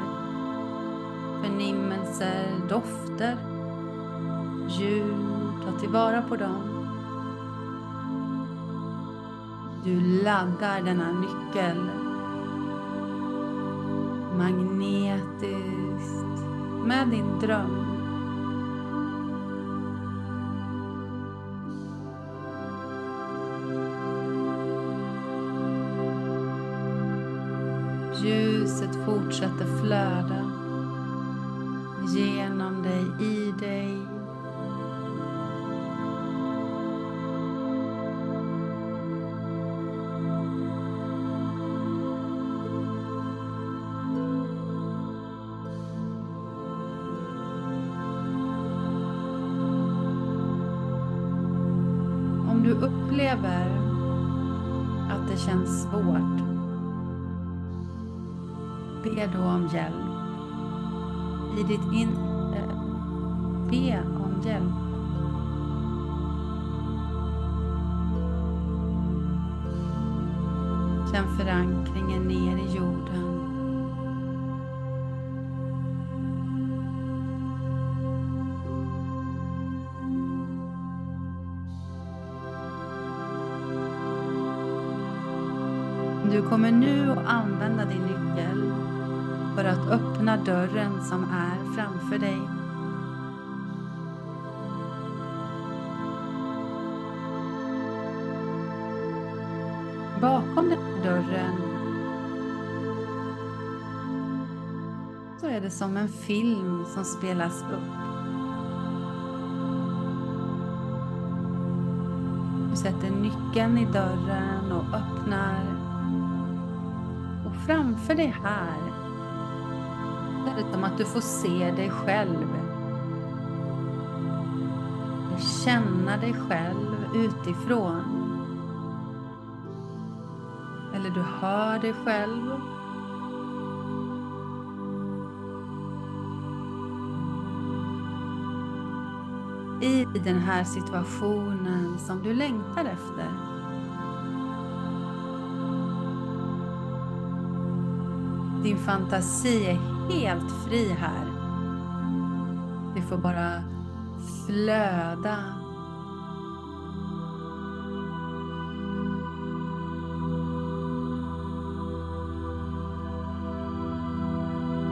förnimmelser, dofter, ljud, ta tillvara på dem. Du laddar denna nyckel magnetiskt med din dröm. Fortsätter flöda genom dig, i. Be då om hjälp. I ditt in... Äh, be om hjälp. Känn förankringen ner i jorden. Du kommer nu att använda din nyckel för att öppna dörren som är framför dig. Bakom den dörren så är det som en film som spelas upp. Du sätter nyckeln i dörren och öppnar. Och framför dig här handlar det om att du får se dig själv. Känna dig själv utifrån. Eller du hör dig själv. I den här situationen som du längtar efter. Din fantasi är helt fri här. Du får bara flöda.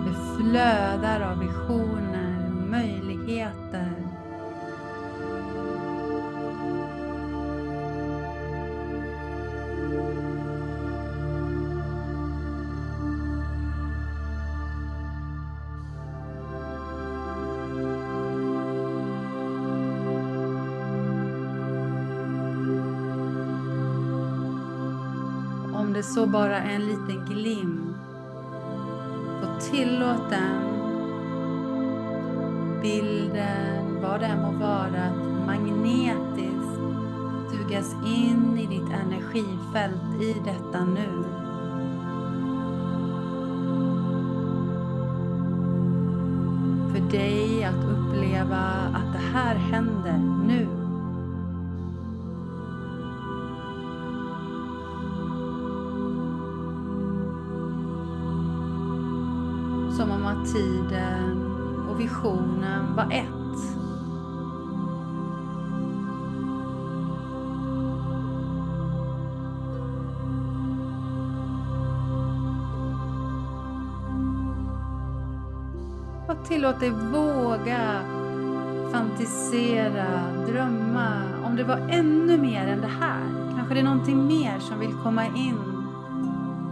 Det flödar bara en liten glimt, Och tillåt den bilden, vad det än må vara, att magnetiskt sugas in i ditt energifält i det och var ett. Och tillåt dig våga fantisera, drömma om det var ännu mer än det här. Kanske det är någonting mer som vill komma in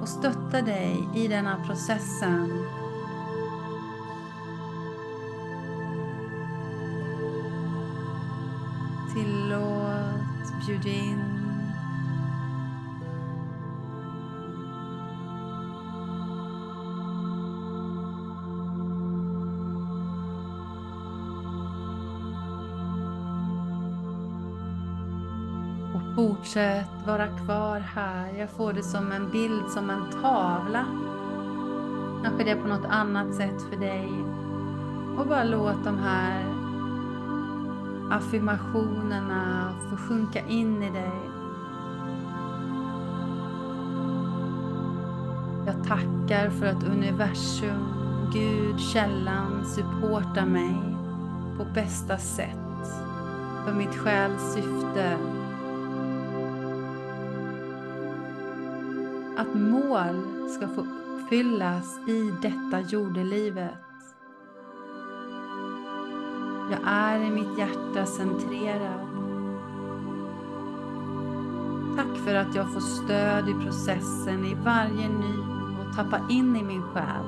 och stötta dig i denna processen. Bjud in. Och fortsätt vara kvar här. Jag får det som en bild, som en tavla. Kanske det är på något annat sätt för dig. Och bara låt de här affirmationerna får sjunka in i dig. Jag tackar för att universum, Gud, källan supportar mig på bästa sätt för mitt själs syfte. Att mål ska få uppfyllas i detta jordelivet. Jag är i mitt hjärta centrerad. Tack för att jag får stöd i processen i varje ny och tappa in i min själ,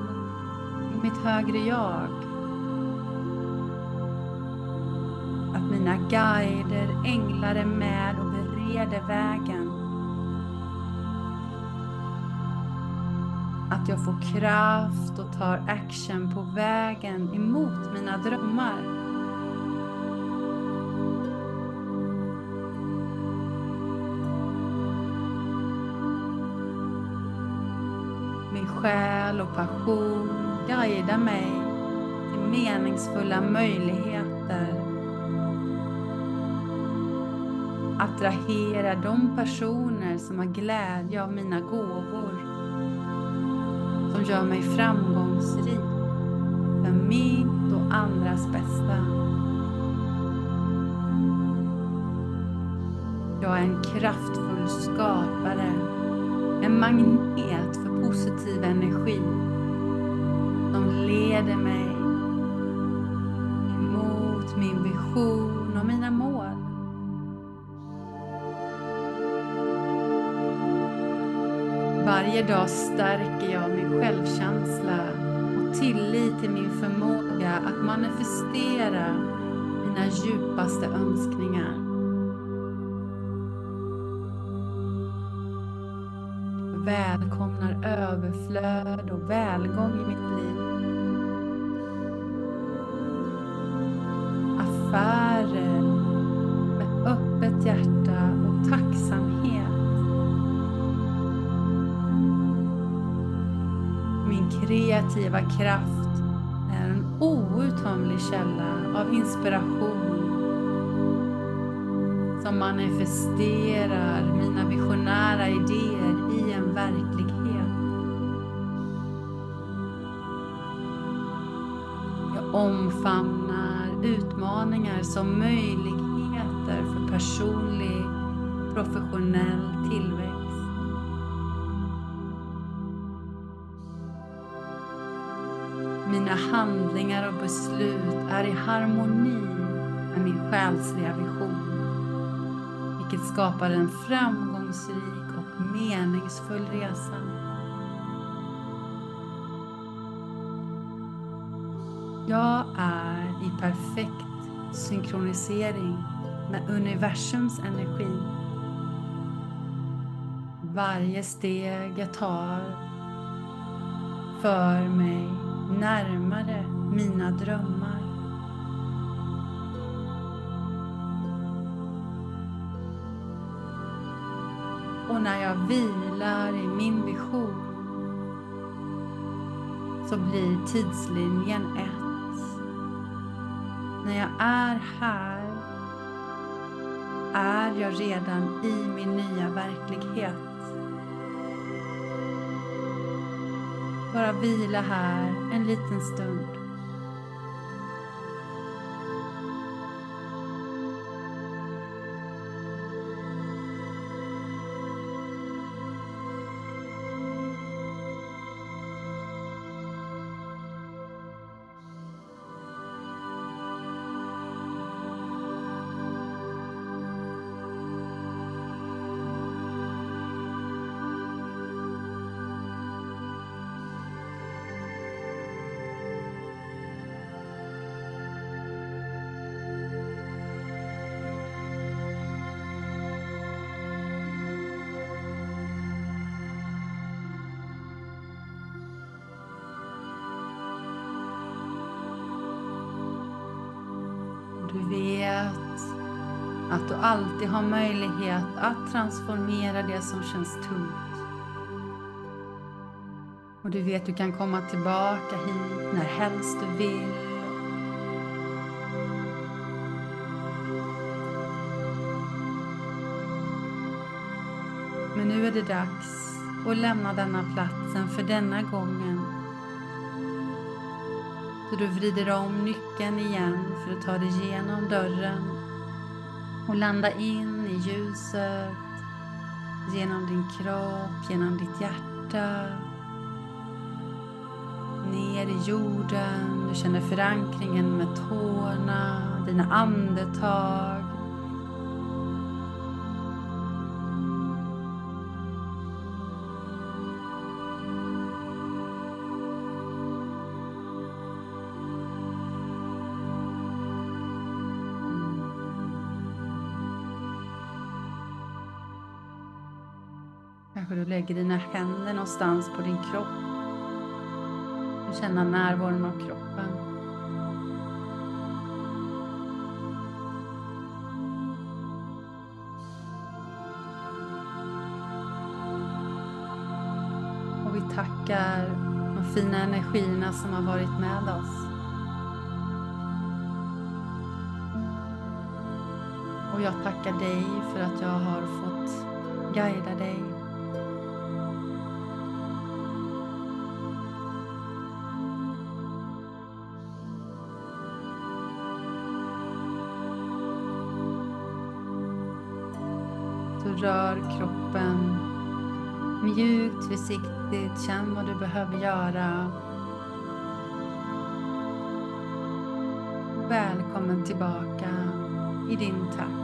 i mitt högre jag. Att mina guider, änglar är med och bereder vägen. Att jag får kraft och tar action på vägen emot mina drömmar. Själ och passion guida mig till meningsfulla möjligheter. Attrahera de personer som har glädje av mina gåvor. Som gör mig framgångsrik för mitt och andras bästa. Jag är en kraftfull skapare, en magnet positiv energi som leder mig mot min vision och mina mål. Varje dag stärker jag min självkänsla och tillit till min förmåga att manifestera mina djupaste önskningar. välkomnar överflöd och välgång i mitt liv. Affärer med öppet hjärta och tacksamhet. Min kreativa kraft är en outtömlig källa av inspiration som manifesterar mina visionära idéer omfamnar utmaningar som möjligheter för personlig professionell tillväxt. Mina handlingar och beslut är i harmoni med min själsliga vision vilket skapar en framgångsrik och meningsfull resa. Jag är i perfekt synkronisering med universums energi. Varje steg jag tar för mig närmare mina drömmar. Och när jag vilar i min vision så blir tidslinjen ett. När jag är här är jag redan i min nya verklighet. Bara vila här en liten stund. Att du alltid har möjlighet att transformera det som känns tungt. Och du vet du kan komma tillbaka hit när helst du vill. Men nu är det dags att lämna denna platsen för denna gången. Så du vrider om nyckeln igen för att ta dig igenom dörren och landa in i ljuset genom din kropp, genom ditt hjärta ner i jorden. Du känner förankringen med tårna, dina andetag. Lägger dina händer någonstans på din kropp. Du känner närvaron av kroppen. Och vi tackar de fina energierna som har varit med oss. Och jag tackar dig för att jag har fått guida dig rör kroppen mjukt, försiktigt. Känn vad du behöver göra. Välkommen tillbaka i din takt.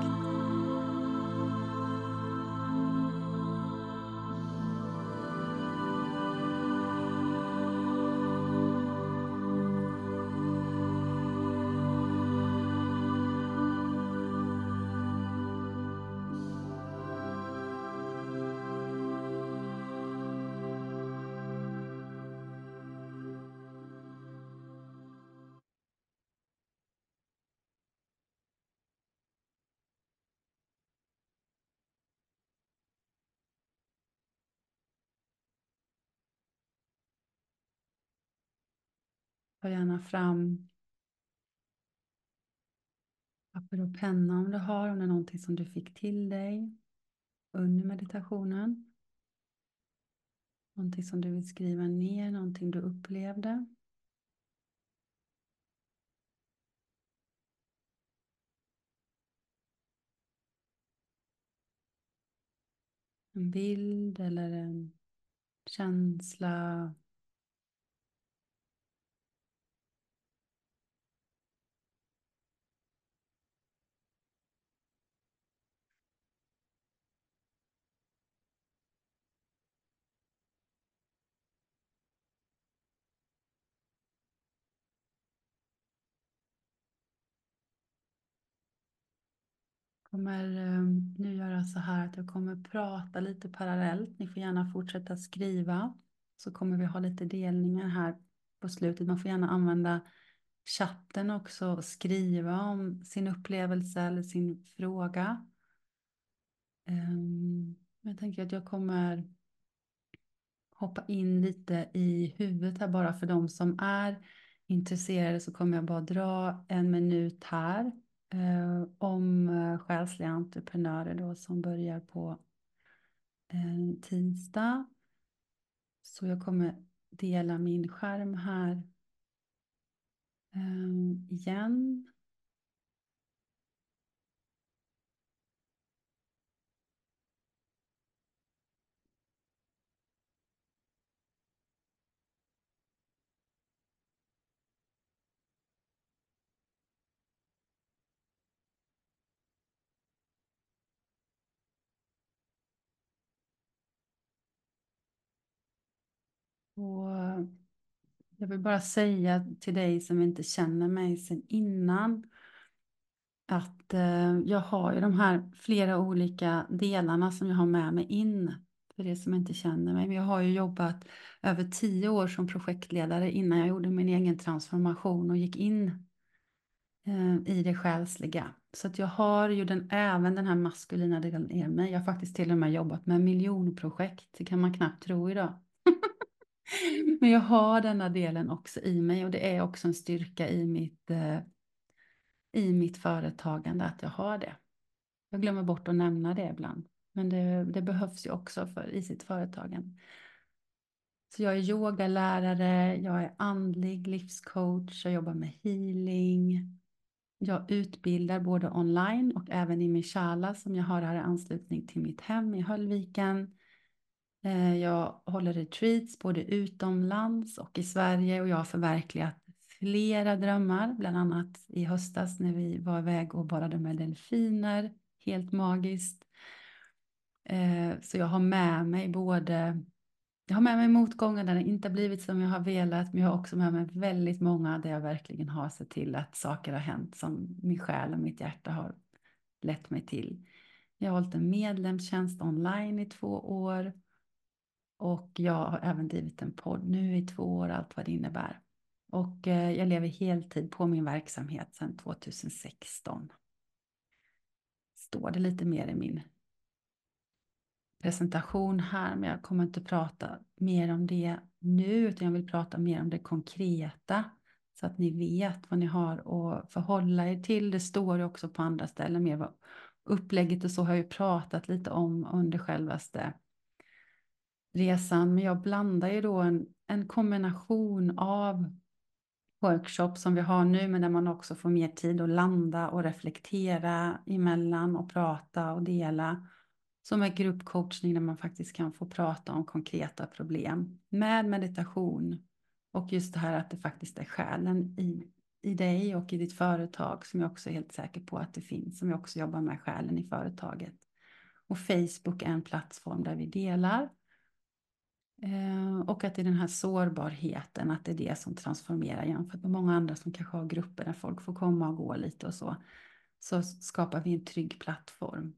Ta gärna fram papper och penna om du har, om det är någonting som du fick till dig under meditationen. Någonting som du vill skriva ner, någonting du upplevde. En bild eller en känsla. Kommer eh, nu göra så här att jag kommer prata lite parallellt. Ni får gärna fortsätta skriva. Så kommer vi ha lite delningar här på slutet. Man får gärna använda chatten också och skriva om sin upplevelse eller sin fråga. Ehm, jag tänker att jag kommer hoppa in lite i huvudet här bara för de som är intresserade så kommer jag bara dra en minut här eh, om eh, själsliga entreprenörer då som börjar på eh, tisdag. Så jag kommer dela min skärm här eh, igen. Och jag vill bara säga till dig som inte känner mig sedan innan att eh, jag har ju de här flera olika delarna som jag har med mig in. För det som inte känner mig. Men jag har ju jobbat över tio år som projektledare innan jag gjorde min egen transformation och gick in eh, i det själsliga. Så att jag har ju den, även den här maskulina delen i mig. Jag har faktiskt till och med jobbat med miljonprojekt. Det kan man knappt tro idag. Men jag har denna delen också i mig och det är också en styrka i mitt, eh, i mitt företagande att jag har det. Jag glömmer bort att nämna det ibland. Men det, det behövs ju också för, i sitt företagande. Så jag är yogalärare, jag är andlig livscoach, jag jobbar med healing. Jag utbildar både online och även i min som jag har här i anslutning till mitt hem i Höllviken. Eh, jag håller retreats både utomlands och i Sverige och jag har förverkligat flera drömmar, bland annat i höstas när vi var iväg och badade med delfiner. Helt magiskt. Eh, så jag har med mig både jag har med mig motgångar där det inte blivit som jag har velat, men jag har också med mig väldigt många där jag verkligen har sett till att saker har hänt som min själ och mitt hjärta har lett mig till. Jag har hållit en medlemstjänst online i två år och jag har även drivit en podd nu i två år, allt vad det innebär. Och eh, jag lever heltid på min verksamhet sedan 2016. Står det lite mer i min presentation här, men jag kommer inte prata mer om det nu, utan jag vill prata mer om det konkreta så att ni vet vad ni har att förhålla er till. Det står ju också på andra ställen mer vad upplägget och så har jag ju pratat lite om under självaste resan, men jag blandar ju då en, en kombination av workshop som vi har nu, men där man också får mer tid att landa och reflektera emellan och prata och dela som är gruppcoachning där man faktiskt kan få prata om konkreta problem med meditation. Och just det här att det faktiskt är själen i, i dig och i ditt företag som jag också är helt säker på att det finns, som jag också jobbar med själen i företaget. Och Facebook är en plattform där vi delar. Eh, och att det är den här sårbarheten, att det är det som transformerar jämfört med många andra som kanske har grupper där folk får komma och gå lite och så. Så skapar vi en trygg plattform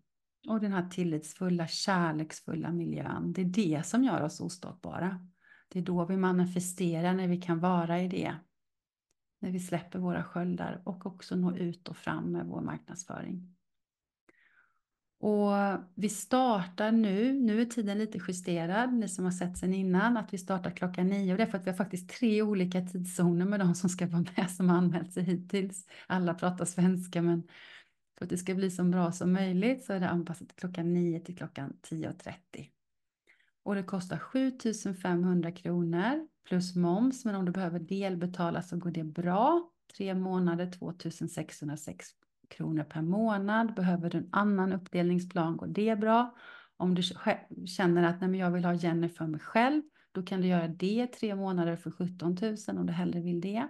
och den här tillitsfulla, kärleksfulla miljön, det är det som gör oss ostoppbara. Det är då vi manifesterar när vi kan vara i det. När vi släpper våra sköldar och också nå ut och fram med vår marknadsföring. Och vi startar nu, nu är tiden lite justerad, ni som har sett sen innan, att vi startar klockan nio. Och det är för att vi har faktiskt tre olika tidszoner med de som ska vara med som har anmält sig hittills. Alla pratar svenska men för att det ska bli så bra som möjligt så är det anpassat klockan nio till klockan 10.30. Och det kostar 7500 kronor plus moms. Men om du behöver delbetala så går det bra. Tre månader 2606 kronor per månad. Behöver du en annan uppdelningsplan går det bra. Om du känner att nej, men jag vill ha Jenny för mig själv, då kan du göra det tre månader för 17 000 om du hellre vill det.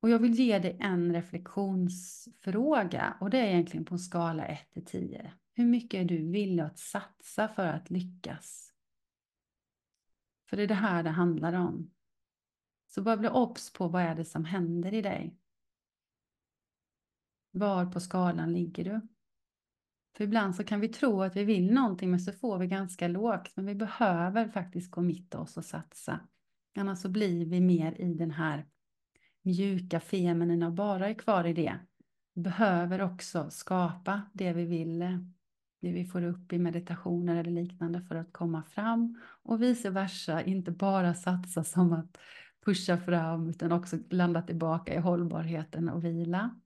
Och jag vill ge dig en reflektionsfråga och det är egentligen på en skala 1 till 10. Hur mycket är du villig att satsa för att lyckas? För det är det här det handlar om. Så bara bli obs på vad är det som händer i dig. Var på skalan ligger du? För ibland så kan vi tro att vi vill någonting men så får vi ganska lågt. Men vi behöver faktiskt gå mitt oss och satsa. Annars så blir vi mer i den här mjuka feminina och bara är kvar i det. Vi behöver också skapa det vi vill, det vi får upp i meditationer eller liknande för att komma fram och vice versa, inte bara satsa som att pusha fram utan också landa tillbaka i hållbarheten och vila.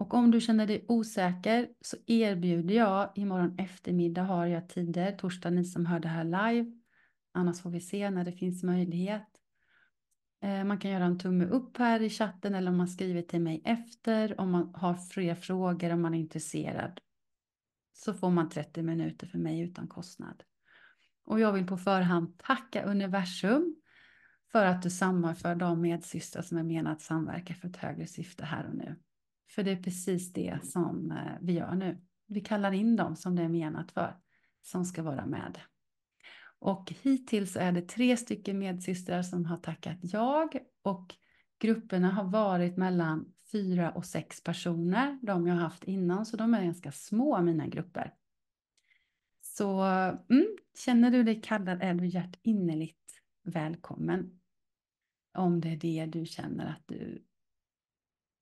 Och om du känner dig osäker så erbjuder jag imorgon eftermiddag har jag tider, torsdag ni som hör det här live. Annars får vi se när det finns möjlighet. Eh, man kan göra en tumme upp här i chatten eller om man skriver till mig efter. Om man har fler frågor om man är intresserad. Så får man 30 minuter för mig utan kostnad. Och jag vill på förhand tacka universum för att du sammanför de medsystrar som är menat att samverka för ett högre syfte här och nu. För det är precis det som eh, vi gör nu. Vi kallar in dem som det är menat för, som ska vara med. Och hittills är det tre stycken medsystrar som har tackat jag och grupperna har varit mellan fyra och sex personer, de jag har haft innan, så de är ganska små mina grupper. Så mm, känner du dig kallad är du hjärtinnerligt välkommen. Om det är det du känner att du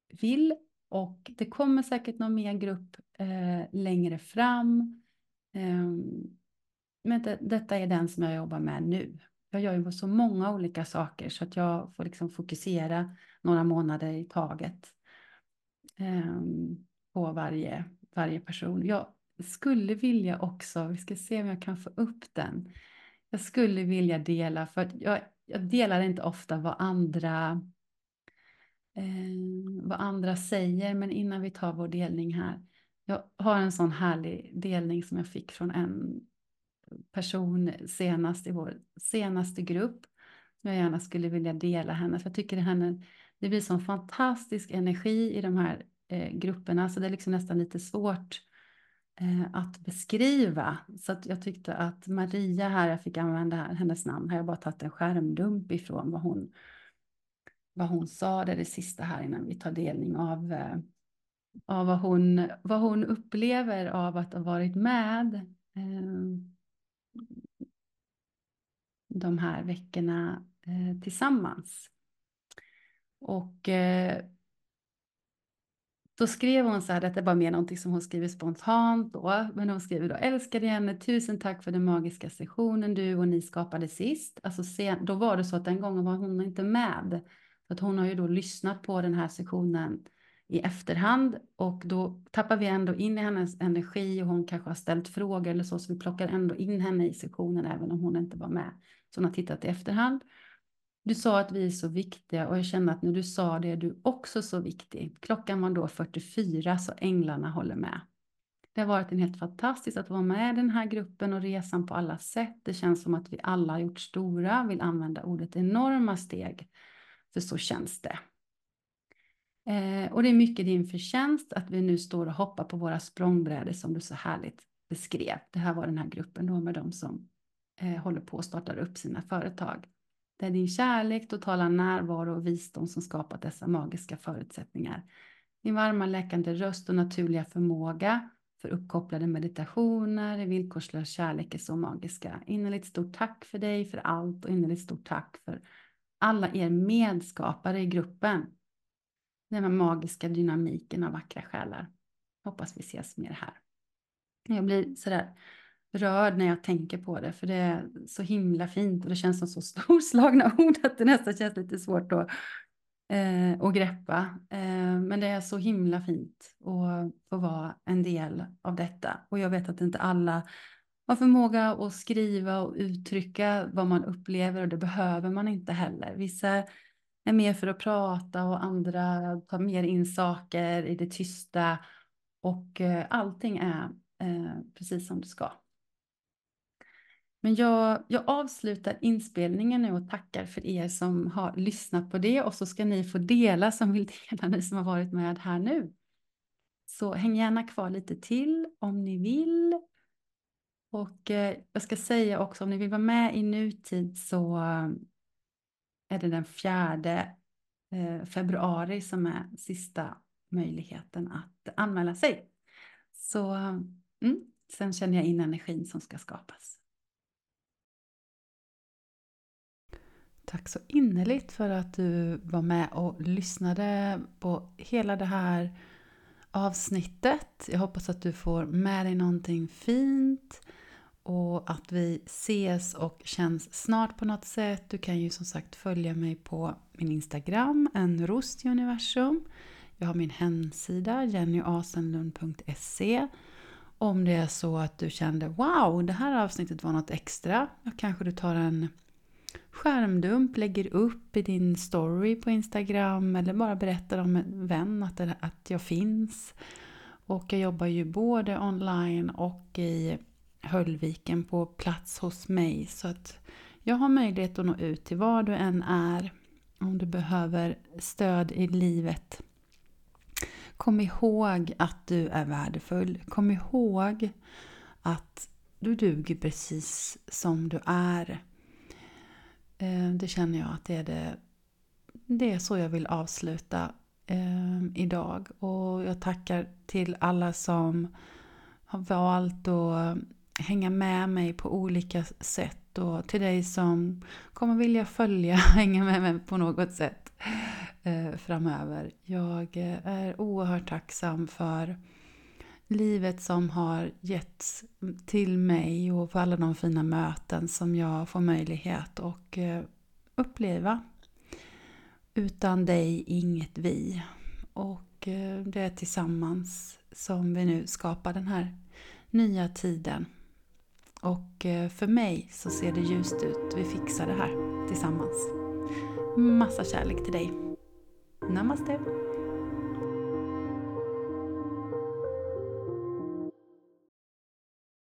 vill. Och det kommer säkert någon mer grupp eh, längre fram. Eh, men det, detta är den som jag jobbar med nu. Jag gör ju så många olika saker så att jag får liksom fokusera några månader i taget eh, på varje, varje person. Jag, skulle vilja också, vi ska se om jag kan få upp den. Jag skulle vilja dela, för jag, jag delar inte ofta vad andra, eh, vad andra säger, men innan vi tar vår delning här. Jag har en sån härlig delning som jag fick från en person senast i vår senaste grupp. Jag gärna skulle vilja dela henne, för jag tycker det, henne, det blir sån fantastisk energi i de här eh, grupperna, så det är liksom nästan lite svårt eh, att beskriva. Så att jag tyckte att Maria här, jag fick använda hennes namn, har jag bara tagit en skärmdump ifrån vad hon, vad hon sa, det är det sista här innan vi tar delning av, eh, av vad, hon, vad hon upplever av att ha varit med eh, de här veckorna eh, tillsammans. Och eh, då skrev hon så här, detta är bara mer någonting som hon skriver spontant då, men hon skriver då, älskade henne, tusen tack för den magiska sessionen du och ni skapade sist. Alltså sen, då var det så att den gången var hon inte med. För att hon har ju då lyssnat på den här sessionen i efterhand och då tappar vi ändå in i hennes energi och hon kanske har ställt frågor eller så, så vi plockar ändå in henne i sessionen även om hon inte var med. Så hon har tittat i efterhand. Du sa att vi är så viktiga och jag känner att när du sa det är du också så viktig. Klockan var då 44 så änglarna håller med. Det har varit en helt fantastiskt att vara med i den här gruppen och resan på alla sätt. Det känns som att vi alla har gjort stora, vill använda ordet enorma steg. För så känns det. Eh, och det är mycket din förtjänst att vi nu står och hoppar på våra språngbrädor som du så härligt beskrev. Det här var den här gruppen då med de som eh, håller på att starta upp sina företag. Det är din kärlek, totala närvaro och visdom som skapat dessa magiska förutsättningar. Din varma läkande röst och naturliga förmåga för uppkopplade meditationer, villkorslös kärlek är så magiska. Innerligt stort tack för dig för allt och innerligt stort tack för alla er medskapare i gruppen. Den här magiska dynamiken av vackra själar. Hoppas vi ses mer här. Jag blir sådär rörd när jag tänker på det, för det är så himla fint och det känns som så storslagna ord att det nästan känns lite svårt att, eh, att greppa. Eh, men det är så himla fint att få vara en del av detta. Och jag vet att inte alla har förmåga att skriva och uttrycka vad man upplever och det behöver man inte heller. Vissa är mer för att prata och andra tar mer in saker i det tysta och eh, allting är eh, precis som det ska. Men jag, jag avslutar inspelningen nu och tackar för er som har lyssnat på det och så ska ni få dela som vill dela, ni som har varit med här nu. Så häng gärna kvar lite till om ni vill. Och eh, jag ska säga också om ni vill vara med i nutid så eh, är det den fjärde eh, februari som är sista möjligheten att anmäla sig. Så mm, sen känner jag in energin som ska skapas. Tack så innerligt för att du var med och lyssnade på hela det här avsnittet. Jag hoppas att du får med dig någonting fint och att vi ses och känns snart på något sätt. Du kan ju som sagt följa mig på min Instagram, en rost i universum. Jag har min hemsida jennyasenlund.se Om det är så att du kände wow, det här avsnittet var något extra. Då kanske du tar en skärmdump, lägger upp i din story på Instagram eller bara berättar om en vän att, det, att jag finns. Och jag jobbar ju både online och i Höllviken på plats hos mig. Så att jag har möjlighet att nå ut till var du än är. Om du behöver stöd i livet. Kom ihåg att du är värdefull. Kom ihåg att du duger precis som du är. Eh, det känner jag att det är det. Det är så jag vill avsluta eh, idag. Och jag tackar till alla som har valt att hänga med mig på olika sätt. Och till dig som kommer vilja följa, hänga med mig på något sätt eh, framöver. Jag är oerhört tacksam för livet som har getts till mig och för alla de fina möten som jag får möjlighet att eh, uppleva. Utan dig inget vi. Och eh, det är tillsammans som vi nu skapar den här nya tiden. Och eh, för mig så ser det ljust ut. Vi fixar det här tillsammans. Massa kärlek till dig. Namaste!